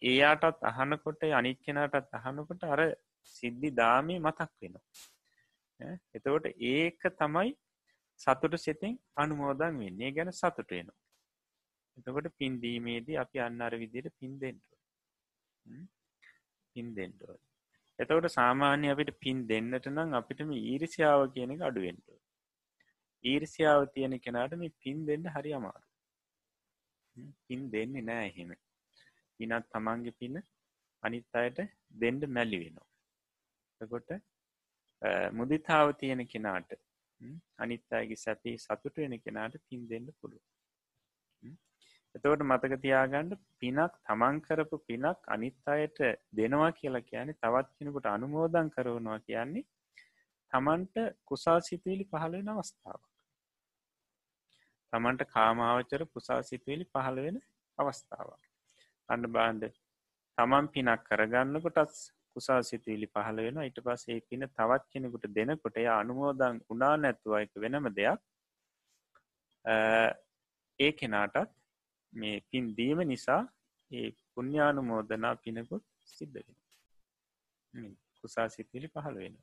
ඒයාටත් අහනකොට අනිත් කෙනටත් අහනකොට අර සිද්ධි දාමී මතක් වෙනවා එතකොට ඒක තමයි සතුට සිතින් අනුමෝදන් වෙන්නේ ගැන සතුටේනවා. එතකොට පින්දීමේදී අපි අන්න අර විදියට පින් දෙෙන්ටුව පින් දෙෙන්ටුව. එතවට සාමාන්‍ය අපිට පින් දෙන්නට නම් අපිටම ඊරිසියාව කියන එක අඩුවෙන්ටුව. ඊර්සියාව තියෙන කෙනාට මේ පින් දෙන්න හරි අමාරු. පින් දෙන්නේ නෑ එහෙම. පිනත් තමන්ගේ පින අනිත් අයට දෙන්ඩ මැලි වෙනවා. එකොට මුදිතාව තියෙන කෙනාට අනිත් අයගේ සැපේ සතුට වෙන කෙනාට පින් දෙන්න පුළුව එතවට මතක තියාගණ්ඩ පිනක් තමන් කරපු පිනක් අනිත් අයට දෙනවා කියලා කියන්නේ තවත් කෙනෙකුට අනුමෝදන් කරවනවා කියන්නේ තමන්ට කුසා සිතුවලි පහළවෙන අවස්ථාවක්. තමන්ට කාමාවචර කුසා සිතුවලි පහළ වෙන අවස්ථාවක්. අන්න බාන්ඩ තමන් පිනක් කරගන්නකොටත් කුසා සිතුවිලි පහළ වෙන ඊට පස්සේ පින තවත් කෙනෙකුට දෙනකොට එය අනුමෝදන් උනා නැතුවයික වෙනම දෙයක්. ඒ කෙනාටත් මේ පින් දීම නිසා ඒ පුුණ්‍යානුමෝදනා පිනකුත් සිද්ධ වෙන කුසා සිතිලි පහළ වෙන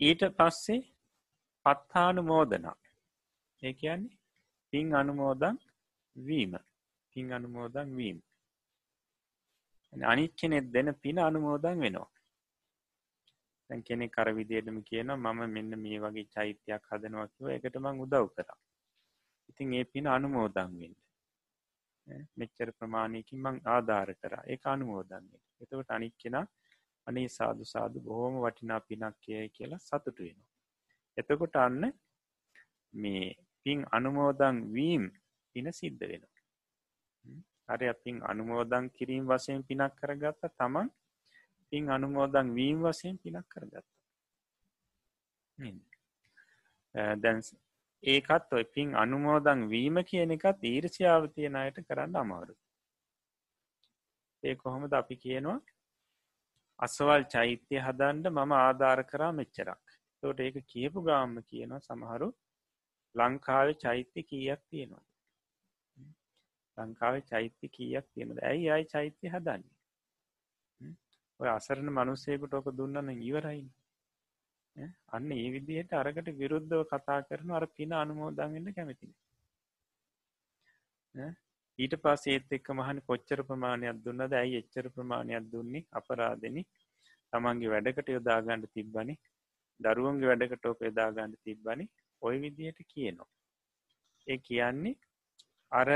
ඊට පස්සේ පත්තානු මෝදනා ඒ කියන්නේ පින් අනුමෝදන් වීම. පින් අනුමෝදන් වීම. අනිත් කෙනෙත් දෙන පින අනුමෝදන් වෙනවා. දැන් කෙනෙ කර විදියටම කියන මම මෙන්න මේ වගේ චෛත්‍යයක් හදනවා කිව එකට මං උදව් කරා. ඉතින් ඒ පින අනුමෝදන් වෙන්න. මෙච්චර ප්‍රමාණයකින් මං ආධාර කරා. ඒ අනුමෝදන්නේ එතකට අනික් කෙන අනේ සාදු සාදු බොහෝම වටිනා පිනක් කියය කියලා සතුට වෙනවා. එතකොට අන්න මේ පින් අනුමෝදන් වීම් පින සිද්ධ වෙනවා. අර අපින් අනුමෝදන් කිරීම වසයෙන් පිනක් කරගත්ත තමන් පින් අනුමෝදන් වීම් වසයෙන් පිනක් කරගත්ත. දැන් ඒකත් ඔය පින් අනුමෝදන් වීම කියන එකත් ඊර්ෂාව තියෙන අයට කරන්න අමාරු ඒ කොහොමද අපි කියනවා? අසවල් චෛත්‍යය හදන්ඩ මම ආධාර කරා මෙච්චරක්. තෝට ඒක කියපු ගාම්ම කියනවා සමහරු ලංකාව චෛත්‍ය කීයක් තියෙනවා ලංකාව චෛත්‍ය කීයක් තියෙනද ඇයි අයි චෛත්‍ය හදන්නේ? ඔය අසරණ මනුස්සයකුට ඕක දුන්නන ඉවරයින්. අන්න ඒ විදිහට අරකට විරුද්ධව කතා කරන අර පින අනුමෝදන්ගන්න කැමති ඊට පස් ඒත් එක්ක මහන කොච්චර ප්‍රමාණයක් දුන්නද? ඇයි එච්චර ප්‍රමාණයක් දුන්නේ? අපරාධනි. තමන්ගේ වැඩකට යොදාගන්නඩ තිබ්බනි. දරුවන්ගේ වැඩකට ඕක යොදාගන්න තිබ්බනි. ඔය විදිහට කියනවා. ඒ කියන්නේ අර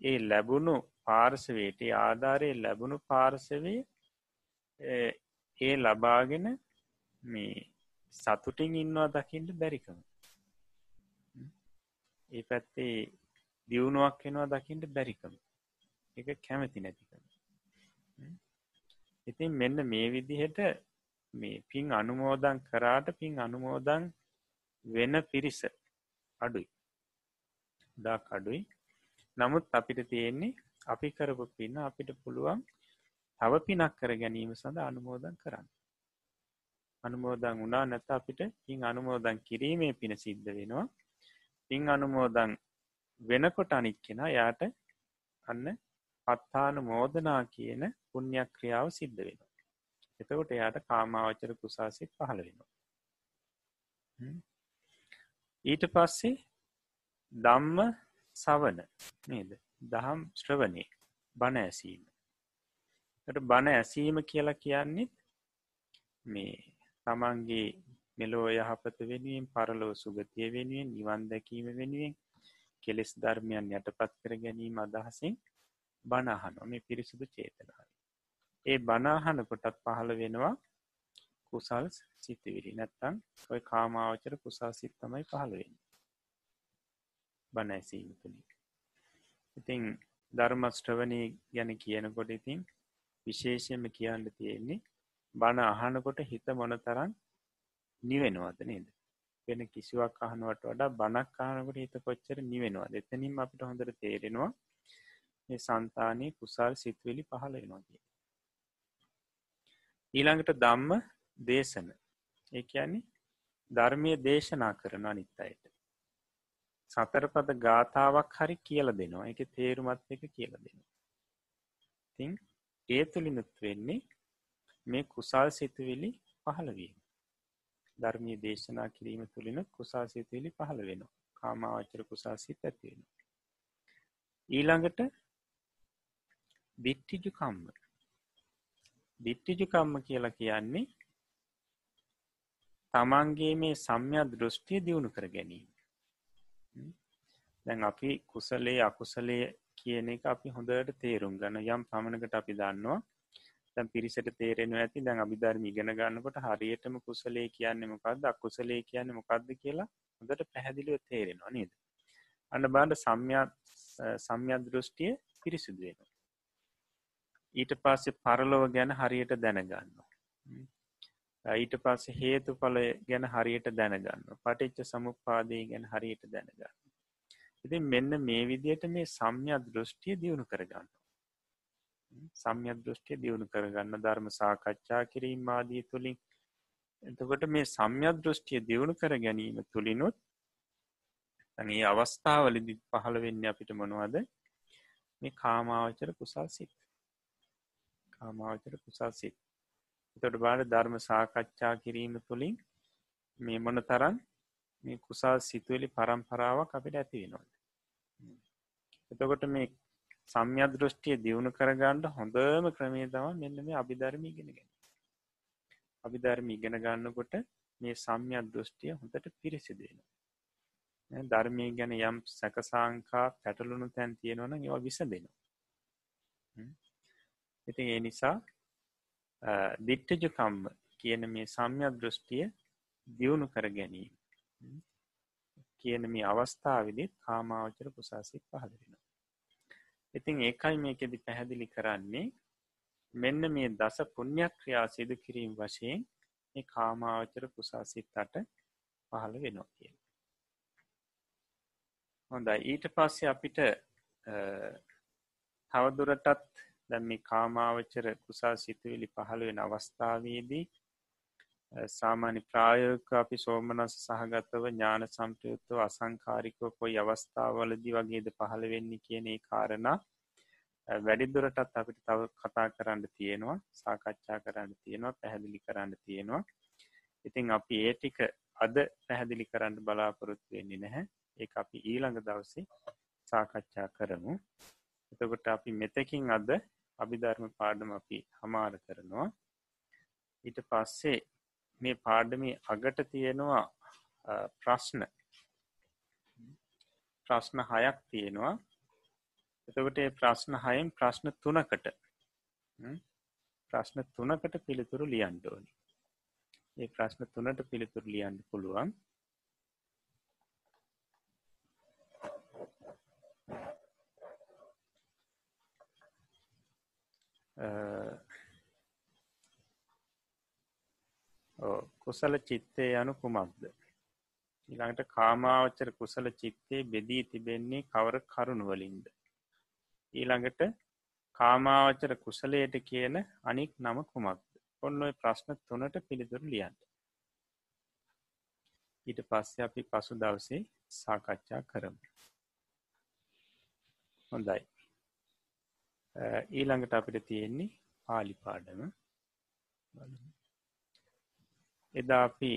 ඒ ලැබුණු පාර්සවයට ආධාරය ලැබුණු පාර්සවේ ඒ ලබාගෙන මේ සතුටින් ඉන්නවා දකිින්ට බැරිකම ඒ පැත්තේ දියුණුවක් වෙනවා දකිින්ට බැරිකම එක කැමති නැතිකම ඉතින් මෙන්න මේ විදිහට මේ පින් අනුමෝදන් කරාට පින් අනුමෝදන් වෙන පිරිස අඩුයි. දා කඩුයි. නමුත් අපිට තියෙන්නේ අපි කරපු පින්න අපිට පුළුවන් තව පිනක් කර ගැනීම සඳ අනුමෝදන් කරන්න. අනුමෝදන් වුණා නැත අපිට පින් අනුමෝදන් කිරීමේ පින සිද්ධ වෙනවා. පින් අනුමෝදන් වෙනකොට අනික් කෙන යාට අන්න පත්තාන මෝදනා කියන පුුණ්ඥක් ක්‍රියාව සිද්ධ වෙන එතකොට එයාට කාමාවචර කුසාසිත් පහළ වෙනවා. ඊට පස්සේ දම්ම සවන නේද? දහම් ශ්‍රවනය බණ ඇසීම. බණ ඇසීම කියලා කියන්නෙත් මේ තමන්ගේ මෙලෝ යහපත වෙනුවෙන් පරලෝ සුගතිය වෙනුවෙන් නිවන් දැකීම වෙනුවෙන් කෙලෙස් ධර්මයන් යටපත් කර ගැනීම අදහසින් බණහනො මේ පිරිසුදු චේතනාව. ඒ බනාහන කොටත් පහළ වෙනවා කුසල් සිතිවිරි නැත්තං ඔය කාමාවචර කුසා සිත් තමයි පහළවෙන්න බණ ඇසීම තුළින් ඉතිං ධර්මස්ට්‍රවනය ගැන කියනකොට ඉතින් විශේෂයම කියන්න තියෙන්නේ බණ අහනකොට හිත මොන තරන් නිවෙනවාද නේද? වෙන කිසිවක් අහනුවට වඩා බණක් කානකට හිත කොච්චර නිවෙනවා එතනින් අපිට හොඳට තේරෙනවා මේ සන්තානය කුසල් සිත්වෙලි පහල වෙනවාගේ ඊළඟට දම්ම දේශන. ඒ කියන්නේ ධර්මය දේශනා කරන අනිත් අයට. සතරපද ගාථාවක් හරි කියල දෙනවා. එක තේරුමත් එක කියල දෙනවා. තිං ඒ තුළිනුත් වෙන්නේ මේ කුසල් සිතුවිලි පහළවීම ධර්මී දේශනා කිරීම තුළින කුසා සිතුවිලි පහළ වෙනවා. කාමාවචර කුසා සිත් ඇතිවෙන ඊළඟට දිට්ටිජු කම්ම දිට්ටිජු කම්ම කියලා කියන්නේ තමන්ගේ මේ සම්යක් දෘෂ්ටිය දියුණු කර ගැනීම. දැන් අපි කුසලේ අකුසලය කියන එක අපි හොඳට තේරුම් ගන්න. යම් පමණකට අපි දන්නවා තැන් පිරිසට තේරෙන ඇති දැන් අභිධර්ම ඉගෙන ගන්නකොට හරියටම කුසලේ කියන්න මොකක්ද අකුසලේ කියන්න මොකක්ද කියලා හොඳට පැහැදිලිව තේරෙනවා නේද? අන්න බාඩ සම්යක් සම්යක් දෘෂ්ටිය පිරිසිදුවෙන ඊට පස්සේ පරලොව ගැන හරියට දැනගන්නවා. ඊට පස්සේ හේතු පලය ගැන හරියට දැනගන්න පටිච්ච සමුපාදය ගැන හරියට දැනගන්න ඉතින් මෙන්න මේ විදියට මේ සම්යක් දෘෂ්ටිය දියුණු කරගන්න සම්යක් දෘෂ්ටිය දියුණු කරගන්න ධර්ම සාකච්ඡා කිරීම ආදී තුළින් එතකොට මේ සම්යක් දෘෂ්ටිය දියුණු කර ගැනීම තුළිනුත් ඒ අවස්ථාවලදි පහළ වෙන්න අපිට මොනවද? මේ කාමාවචර කුසල් සිත්. කාමාවචර කුසල් සිත්. එතොට බාඩ ධර්ම සාකච්ඡා කිරීම තුළින් මේ මොන තරන් මේ කුසල් සිතුවලි පරම්පරාවක් අපිට ඇති වෙනවා එතකොට මේ සම්යක් දෘෂ්ටිය දියුණු කරගන්නට හොඳම ක්‍රමේ තම මෙන්න මේ අභිධර්ම ඉගෙනගෙන අභිධර්ම ඉගෙන ගන්නකොට මේ සම්යක් දෘෂ්ටිය හොඳට පිරිසිදෙන ධර්මය ගැන යම් සැකසාංකා පැටලුණු තැන් තියෙනවන ඒවා විස දෙනවා ඉතින් ඒ නිසා දිට්ටජකම්ම කියන මේ සම්යක් දෘෂ්ටිය දියුණු කර ගැනීම. කියන මේ අවස්ථාවදත් කාමාවචර කුසාසිත් පහදරෙන ඉතින් ඒකයි මේකෙදි පැහැදිලි කරන්නේ. මෙන්න මේ දස පුුණ්ඥක් ක්‍රියා සිදු කිරීම වශයෙන් මේ කාමාවචර කුසාසිත්තට පහළ වෙනවා කිය. හොඳයි. ඊට පස්සේ අපිට තවදුරටත් දැම් මේ කාමාවචර කුසා සිතුවිලි පහළ වෙන අවස්ථාවේදී සාමාන්‍ය ප්‍රායෝක අපි සෝමනස් සහගතව ඥාන සම්පයුත්තව අසංකාරිකව කොයි අවස්ථාවලදි වගේද පහළ වෙන්නේ කියන ඒ කාරණා වැඩිදුරටත් අපිට තව කතා කරන්න තියෙනවා සාකච්ඡා කරන්න තියෙනවා පැහැදිලි කරන්න තියෙනවා. ඉතිං අපි ඒ ටික අද පැහැදිලි කරන්න බලාපොරොත්තු වෙන්නේ නැහැ. ඒ අපි ඊළඟ දවසේ සාකච්ඡා කරමු. එතකොට අපි මෙතකින් අද අභිධර්ම පාඩම අපි හමාර කරනවා. ඊට පස්සේ මේ පාඩමි අගට තියෙනවා ප්‍රශ්න. ප්‍රශ්න හයක් තියෙනවා. එතකොට ප්‍රශ්න හයෙන් ප්‍රශ්න තුනකට ප්‍රශ්න තුනකට පිළිතුරු ලියන්ඩෝනි ඒ ප්‍රශ්න තුනට පිළිතුරු ලියන්න පුළුවන්. කුසල චිත්තය යනු කුමක්ද? ඊළඟට කාමාවච්චර කුසල චිත්තේ බෙදී තිබෙන්නේ කවර කරුණුවලින්ද ඊළඟට කාමාවචර කුසලයට කියන අනික් නම කුමක්ද? ඔන්න ඔය ප්‍රශ්න තුනට පිළිතුරු ලියන්න. ඊට පස්සේ අපි පසු දවසේ සාකච්ඡා කරමු. හොඳයි. ඊළඟට අපිට තියෙන්නේ පාලි පාඩම. එදා අපි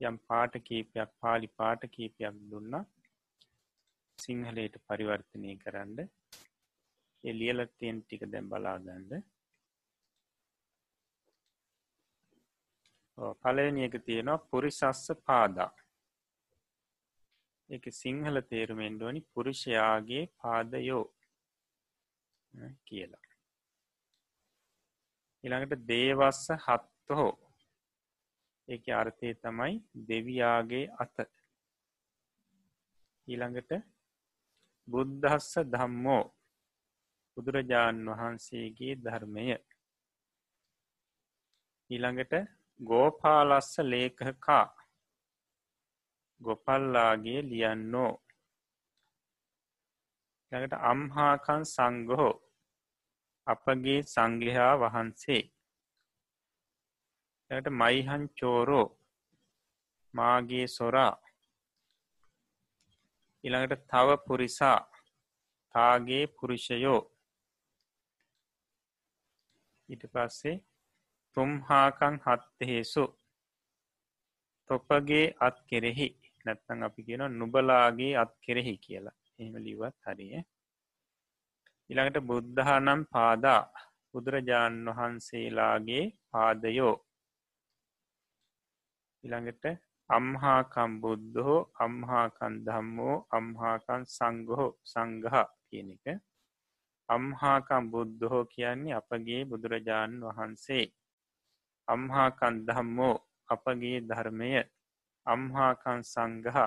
යම් පාට කීපයක් පාලි පාට කීපයක් දුන්නා. සිංහලයට පරිවර්තනය කරන්න එලියලත්තියෙන් ටික දැම් බලාගන්න. පලවෙනි එක තියෙනවා පුරිසස්ස පාදා. එක සිංහල තේරුමෙන්ඩුවනි පුරුෂයාගේ පාදයෝ කියලා. ඉළඟට දේවස්ස හත්තහෝ ඒක අර්ථය තමයි දෙවියාගේ අත. ඊළඟට බුද්ධස්ස ධම්මෝ. බුදුරජාණන් වහන්සේගේ ධර්මය. ඊළඟට ගෝපාලස්ස ලේකකා ගොපල්ලාගේ ලියන්නෝ. ළඟට අම්හාකන් සංගහෝ අපගේ සංගහා වහන්සේ. ට මයිහන් චෝරෝ මාගේ සොරා. ඉළඟට තව පුරිසා තාගේ පුරුෂයෝ. ඉට පස්සේ තුම්හාකං හත්තහෙසු තොපගේ අත් කෙරෙහි නැත්තං අපි කියන නුබලාගේ අත් කෙරෙහි කියලා. එහෙම ලිවත් හරිය. ඉළඟට බුද්ධහනම් පාදා බුදුරජාණන් වහන්සේලාගේ පාදයෝ. ඉළඟට අම්හාකම් බුද්ධහෝ අම්හාකන් ධම්මෝ අම්හාකන් සංගහෝ සංගහ කියන එක. අම්හාකම් බුද්ධහෝ කියන්නේ අපගේ බුදුරජාණන් වහන්සේ. අම්හාකන් ධම්මෝ අපගේ ධර්මය. අම්හාකන් සංගහ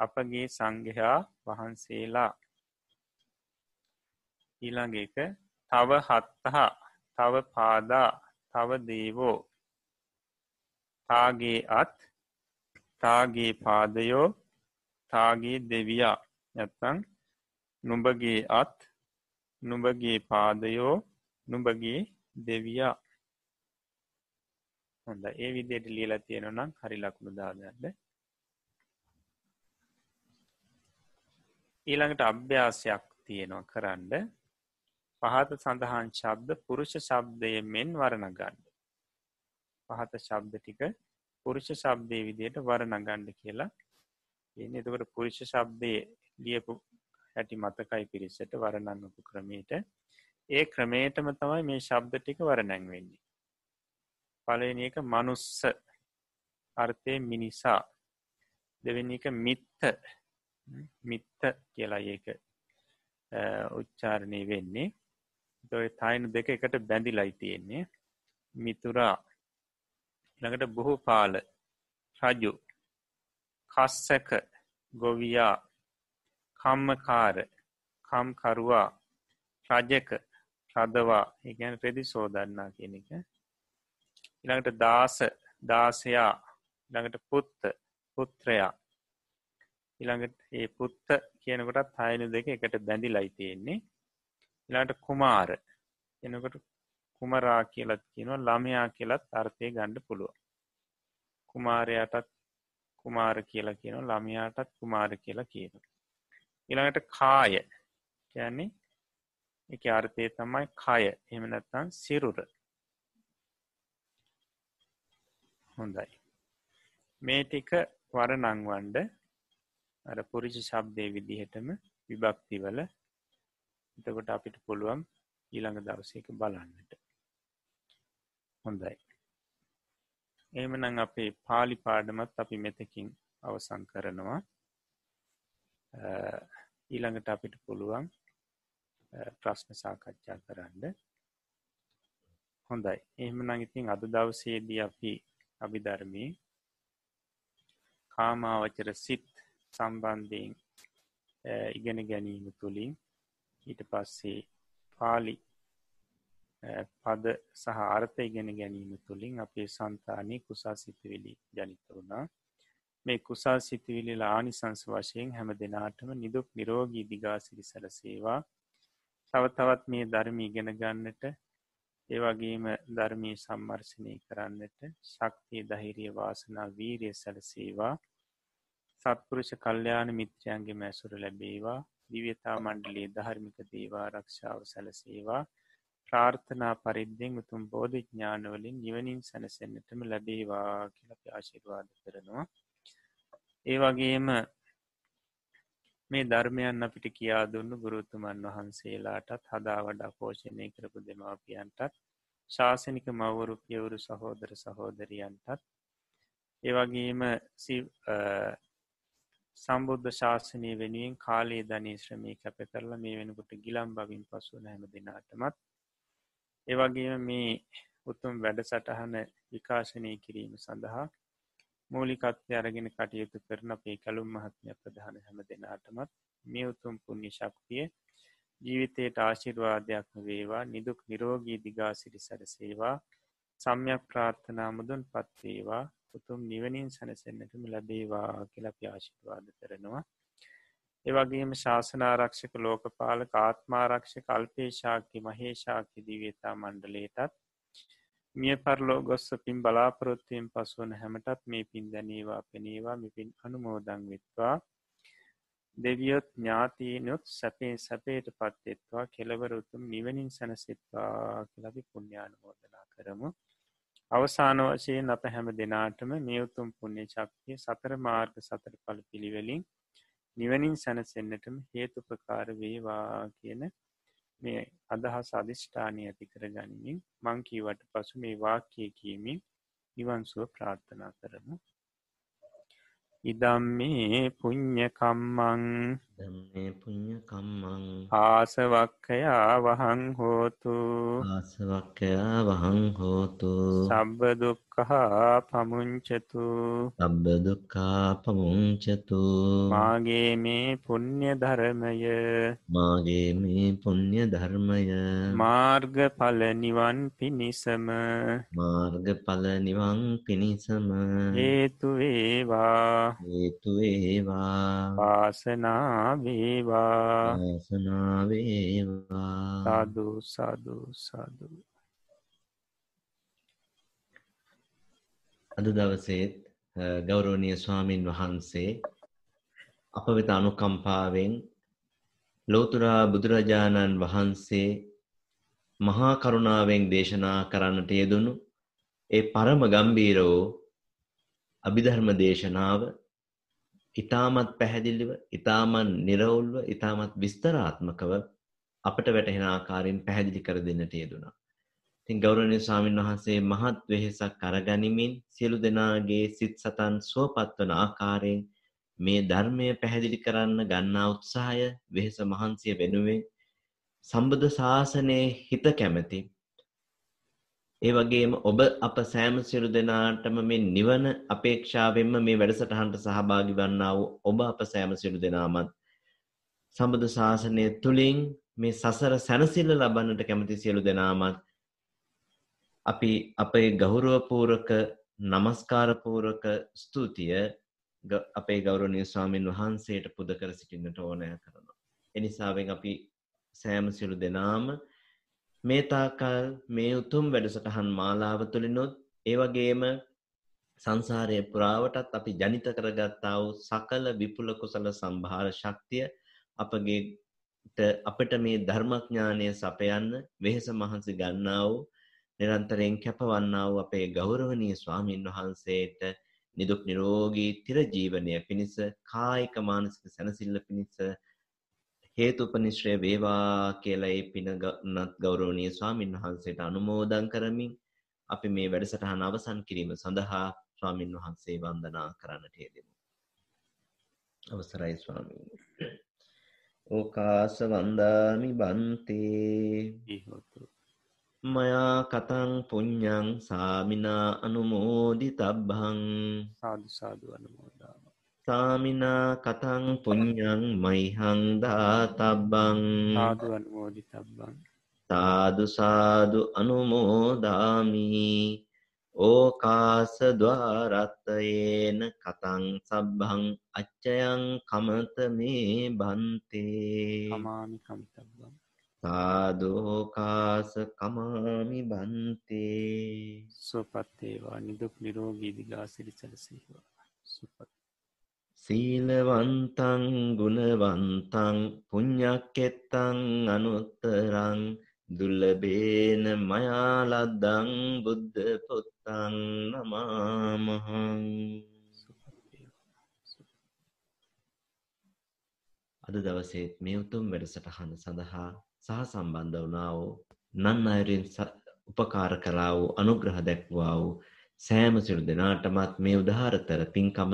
අපගේ සංගහා වහන්සේලා. ඊළඟ එක තව හත්තහා තව පාදා තව දේවෝ. තාගේ අත් තාගේ පාදයෝ තාගේ දෙවියා. නැත්තං නුඹගේ අත් නුඹගේ පාදයෝ නුඹගේ දෙවියා. හොඳ ඒ විදියට ලියලා තියෙනනම් හරි ලකුණු දාගන්න ඊළඟට අභ්‍යාසයක් තියෙනවා කරන්න. පහත සඳහන් ශබ්ද පුරුෂ ශබ්දය මෙන් වරණගන්න. පහත ශබ්ද ටික පුරුෂ ශබ්දය විදියට වරණගණ්ඩ කියලා. එන්න එතකට පුරුෂ ශබ්දය ලියපු හැටි මතකයි පිරිසට වරණන්නපු ක්‍රමයට. ඒ ක්‍රමේටම තමයි මේ ශබ්ද ටික වරණැන්වෙන්නේ පලන එක මනුස්ස අර්ථය මිනිසා. දෙවෙනි එක මිත්ත. මිත්ත කියලා ඒක උච්චාරණය වෙන්නේ. දොය තයිනු දෙක එකට බැඳිලයි තියෙන්නේ. මිතුරා ළඟට බොහෝ පාල රජු කස්සක ගොවියා කම්මකාර කම්කරුවා රජක රදවා ඒගැන රෙදි සෝදන්නා කියන එක. ඉළඟට දාස දාසයා ළඟට පුත්ත පුත්‍රයා. ඉළඟට ඒ පුත්ත කියනකොටත් හයනු දෙක එකට බැඳි ලයි තියෙන්නේ. ඉලාට කුමාර. එනකොට කුමරා කියලත් කියනවා ළමයා කියලත් අර්ථය ගණ්ඩ පුළුව කුමාරයටත් කුමාර කියලා කියන ළමයාටත් කුමාර කියලා කියන ඉළඟට කාය කියන්නේ එක අර්ථය තමයි කය. එම නැත්තන් සිරුර. හොඳයි. මේ ටික වර නංවන්ඩ අර පුරිෂි ශබ්දය විදිහටම විභක්තිවල එතකොට අපිට පුළුවන් ඊළඟ දවසක බලන්නට. හොඳයි. එමනං අපේ පාලි පාඩමත් අපි මෙතකින් අවසං කරනවා. ඊළඟට අපිට පුළුවන් ප්‍රශ්න සාකච්ඡා කරන්න. හොඳයි. එහෙම නඟඉතින් අද දවසේදී අපි අභිධර්මී කාමාවචර සිත් සම්බන්ධයෙන් ඉගෙන ගැනීම තුළින් ඊට පස්සේ පාලි පද සහ අර්ථ ඉගෙන ගැනීම තුළින් අපේ සන්තානය කුසා සිතවිලි ජනිත වුණා. මේ කුසා සිතවිලි ආනිසංස වශයෙන් හැම දෙනාටම නිදුක් නිරෝගී දිගාසිරි සැලසේවා. තව තවත් මේ ධර්ම ඉගෙන ගන්නට ඒවගේම ධර්මී සම්මර්ශනය කරන්නට ශක්තිය දහිරිය වාසනා වීරිය සැලසේවා. සත්පුරුෂ කල්්‍යයාන මිත්‍රයන්ගේ මැසුර ලැබේවා. දිව්‍යතා මණ්ඩලේ ධර්මික දේවා රක්ෂාව සැලසේවා. ප්‍රාර්ථනා පරිද්දෙන් උතුම් බෝධ ඥානවලින් නිවනින් සැනසෙන්න්නටම ලැබේවා කියලප ආශිර්වාද කරනවා. ඒ වගේම මේ ධර්මයන් අපිට කියා දුන්නු ගුරුතුමන් වහන්සේලාටත් හදා වඩා පෝෂණය කරපු දෙමාපියන්ටත් ශාසනික මවුරු පියවුරු සහෝදර සහෝදරියන්ටත්. ඒවගේම සම්බුද්ධ ශාසනය වෙනුවෙන් කාලේ ධනී ශ්‍රමී කැප කරලා මේ වෙනකොට ගිලම් බවින් පසුවන හැම දෙනාටමත්. ඒවගේම මේ උතුම් වැඩ සටහන විකාශනය කිරීම සඳහා මූලිකත්වය අරගෙන කටයුතු කරන අපේ කළුම් මහත්මය ප්‍රධාන හැම දෙනාටමත් මේ උතුම් පුුණ්්‍ය ශක්තිය ජීවිතයට ආශිර්වාදයක්ම වේවා නිදුක් නිරෝගී දිගාසිරි සැරසේවා සම්යක් ප්‍රාර්ථනා මුදුන් පත්වේවා උතුම් නිවනින් සැනසෙන්න්නටම ලැබේවා කියලා ප්‍යාශිර්වාද කරනවා. ඒවගේම ශාසනාරක්ෂක ලෝකපාලක ආත්මාරක්ෂ කල්පේශාක්‍ය මහේශාක්‍ය දිවේතා මණ්ඩලේටත් මිය පරලෝ ගොස්ස පින් බලාපොරොත්තුවෙන් පසුවන හැමටත් මේ පින් දැනේවා පෙනේවා මිපින් අනුමෝදං වෙත්වා. දෙවියොත් ඥාතීනොත් සැපේ සැපේට පත්වෙත්වා කෙලවරුතුම් නිවනින් සැනසෙත්වා කලබි පුුණ්‍යානුමෝදනා කරමු. අවසාන වශයෙන් අප හැම දෙනාටම මේ උතුම් පුුණ්‍ය ශක්තිය සතර මාර්ග සතර පල පිළිවෙලින් නිවනින් සැනසෙන්න්නටම හේතු ප්‍රකාර වේවා කියන මේ අදහස් අධිෂ්ඨානය ඇති කර ගනිමින් මංකීවට පසු මේ වාක්‍යය කියමින් නිවන්සුව ප්‍රාර්ථනා කරමු. ඉදම්මේ පුං්ඥකම්මං ධම්මේ පුඤ්ඤ කම්මං ආසවක්කයා වහං හෝතු ආසවක්කයා වහං හෝතු සබ්බ දුක්කහා පමුංචතු සබ්බ දුක්ඛා පමුංචතු මාගේ මේ පුුණ්්‍ය ධර්මය මාගේ මේ පුණ්‍ය ධර්මය මාර්ගඵල නිවන් පිණිසම මාර්ගඵල නිවන් පිණිසම හේතුවේවා හේතු වේවා වාසනා වේවා වාසනාව වේවා සාදු සාදු සාදු. අද දවසේත් ගෞරවනීය ස්වාමින් වහන්සේ අප වෙත අනුකම්පාවෙන් ලෝතුරා බුදුරජාණන් වහන්සේ මහා කරුණාවෙන් දේශනා කරන්නට යෙදුණු ඒ පරම ගම්බීර වූ අභිධර්ම දේශනාව ඉතාමත් පැහැදිලිව ඉතාමත් නිරවුල්ව ඉතාමත් විස්තරාත්මකව අපට වැටහෙන ආකාරයෙන් පැහැදිලි කර දෙන්නට යෙදුණා. ඉතින් ගෞරවනීය ස්වාමීන් වහන්සේ මහත් වෙහෙසක් අරගනිමින් සියලු දෙනාගේ සිත් සතන් සුවපත් වන ආකාරයෙන් මේ ධර්මය පැහැදිලි කරන්න ගන්නා උත්සාහය වෙහෙස මහන්සිය වෙනුවෙන් සම්බුද්ධ ශාසනයේ හිත කැමැති ඒ වගේම ඔබ අප සෑම සියලු දෙනාටම මේ නිවන අපේක්ෂාවෙන්ම මේ වැඩසටහනට සහභාගී වන්නා වූ ඔබ අප සෑම සියලු දෙනාමත් සම්බුදු ශාසනය තුළින් මේ සසර සැනසිල්ල ලබන්නට කැමති සියලු දෙනාමත් අපි අපේ ගෞරවපූරක නමස්කාරපූරක ස්තුතිය ග- අපේ ගෞරවනීය ස්වාමින් වහන්සේට පුද කර සිටින්නට ඕනෑ කරනවා. එනිසාවෙන් අපි සෑම සියලු දෙනාම මේ තාකල් මේ උතුම් වැඩසටහන් මාලාව තුළිනුත් ඒ වගේම සංසාරය පුරාවටත් අපි ජනිත කරගත්තා වූ සකල විපුල කුසල සම්භාර ශක්තිය අපගේ අපට මේ ධර්මඥානය සපයන්න වෙහෙස මහන්සි ගන්නා වූ නිරන්තරයෙන් කැපවන්නා වූ අපේ ගෞරවනීය ස්වාමින් වහන්සේට නිදුක් නිරෝගී තිරජීවනය පිණිස කායික මානසික සැනසෙල්ල පිණිස හේතුපනිශ්‍රය වේවා කියලා ඒ පිනත් ගෞරවනීය ස්වාමින් වහන්සේට අනුමෝදන් කරමින් අපි මේ වැඩසටහන අවසන් කිරීම සඳහා ස්වාමින් වහන්සේ වන්දනා කරන්නට යෙදෙමු. අවසරයි ස්වාමීනි. ඕකාස වන්දාමි බන්තේ ඉහොතු මයා කතං පුඤ්ඤං සාමිනා අනුමෝදිතබ්බං සාදු සාදු අනුමෝදාව සාමිනා කතං පුඤ්ඤං මයිහං දාතබ්බං සාදු අනුමෝදි තබ්බං සාදු සාදු අනුමෝදාමි. ඕකාස ద్వාරත්තයේන කතං සබ්බං අච්චයං කමත මේ බන්තේ කමාමි කමිතබ්බං. සාදෝකාස කමාමි බන්තේ. සුවපත්තේවා නිදුක් නිරෝගී දිගාසිරි සැලසේවා සුපත් සීලවන්තං ගුණවන්තං පුඤ්ඤක්කෙත්තං අනුත්තරං දුල්ලබේන මයාලද්දං බුද්ධ පුත්තං නමාමහං. අද දවසේ මේ උතුම් වැඩසටහන සඳහා සහ සම්බන්ධ වුණා වූ නන් අයුරින් ස- උපකාර කළා වූ අනුග්‍රහ දැක්වා වූ සෑම සිළු දෙනාටමත් මේ උදාහරතර පින්කම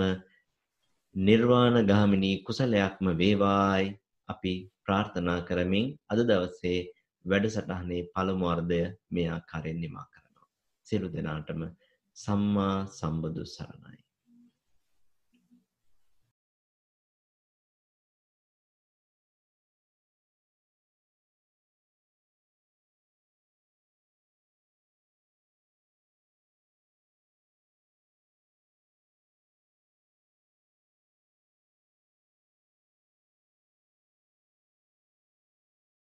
නිර්වාණ ගාමිනී කුසලයක්ම වේවායි අපි ප්‍රාර්ථනා කරමින් අද දවසේ වැඩසටහනේ පළමු අර්ධය මේ ආකාරයෙන් නිමා කරනවා. සියලු දෙනාටම සම්මා සම්බුදු සරණයි.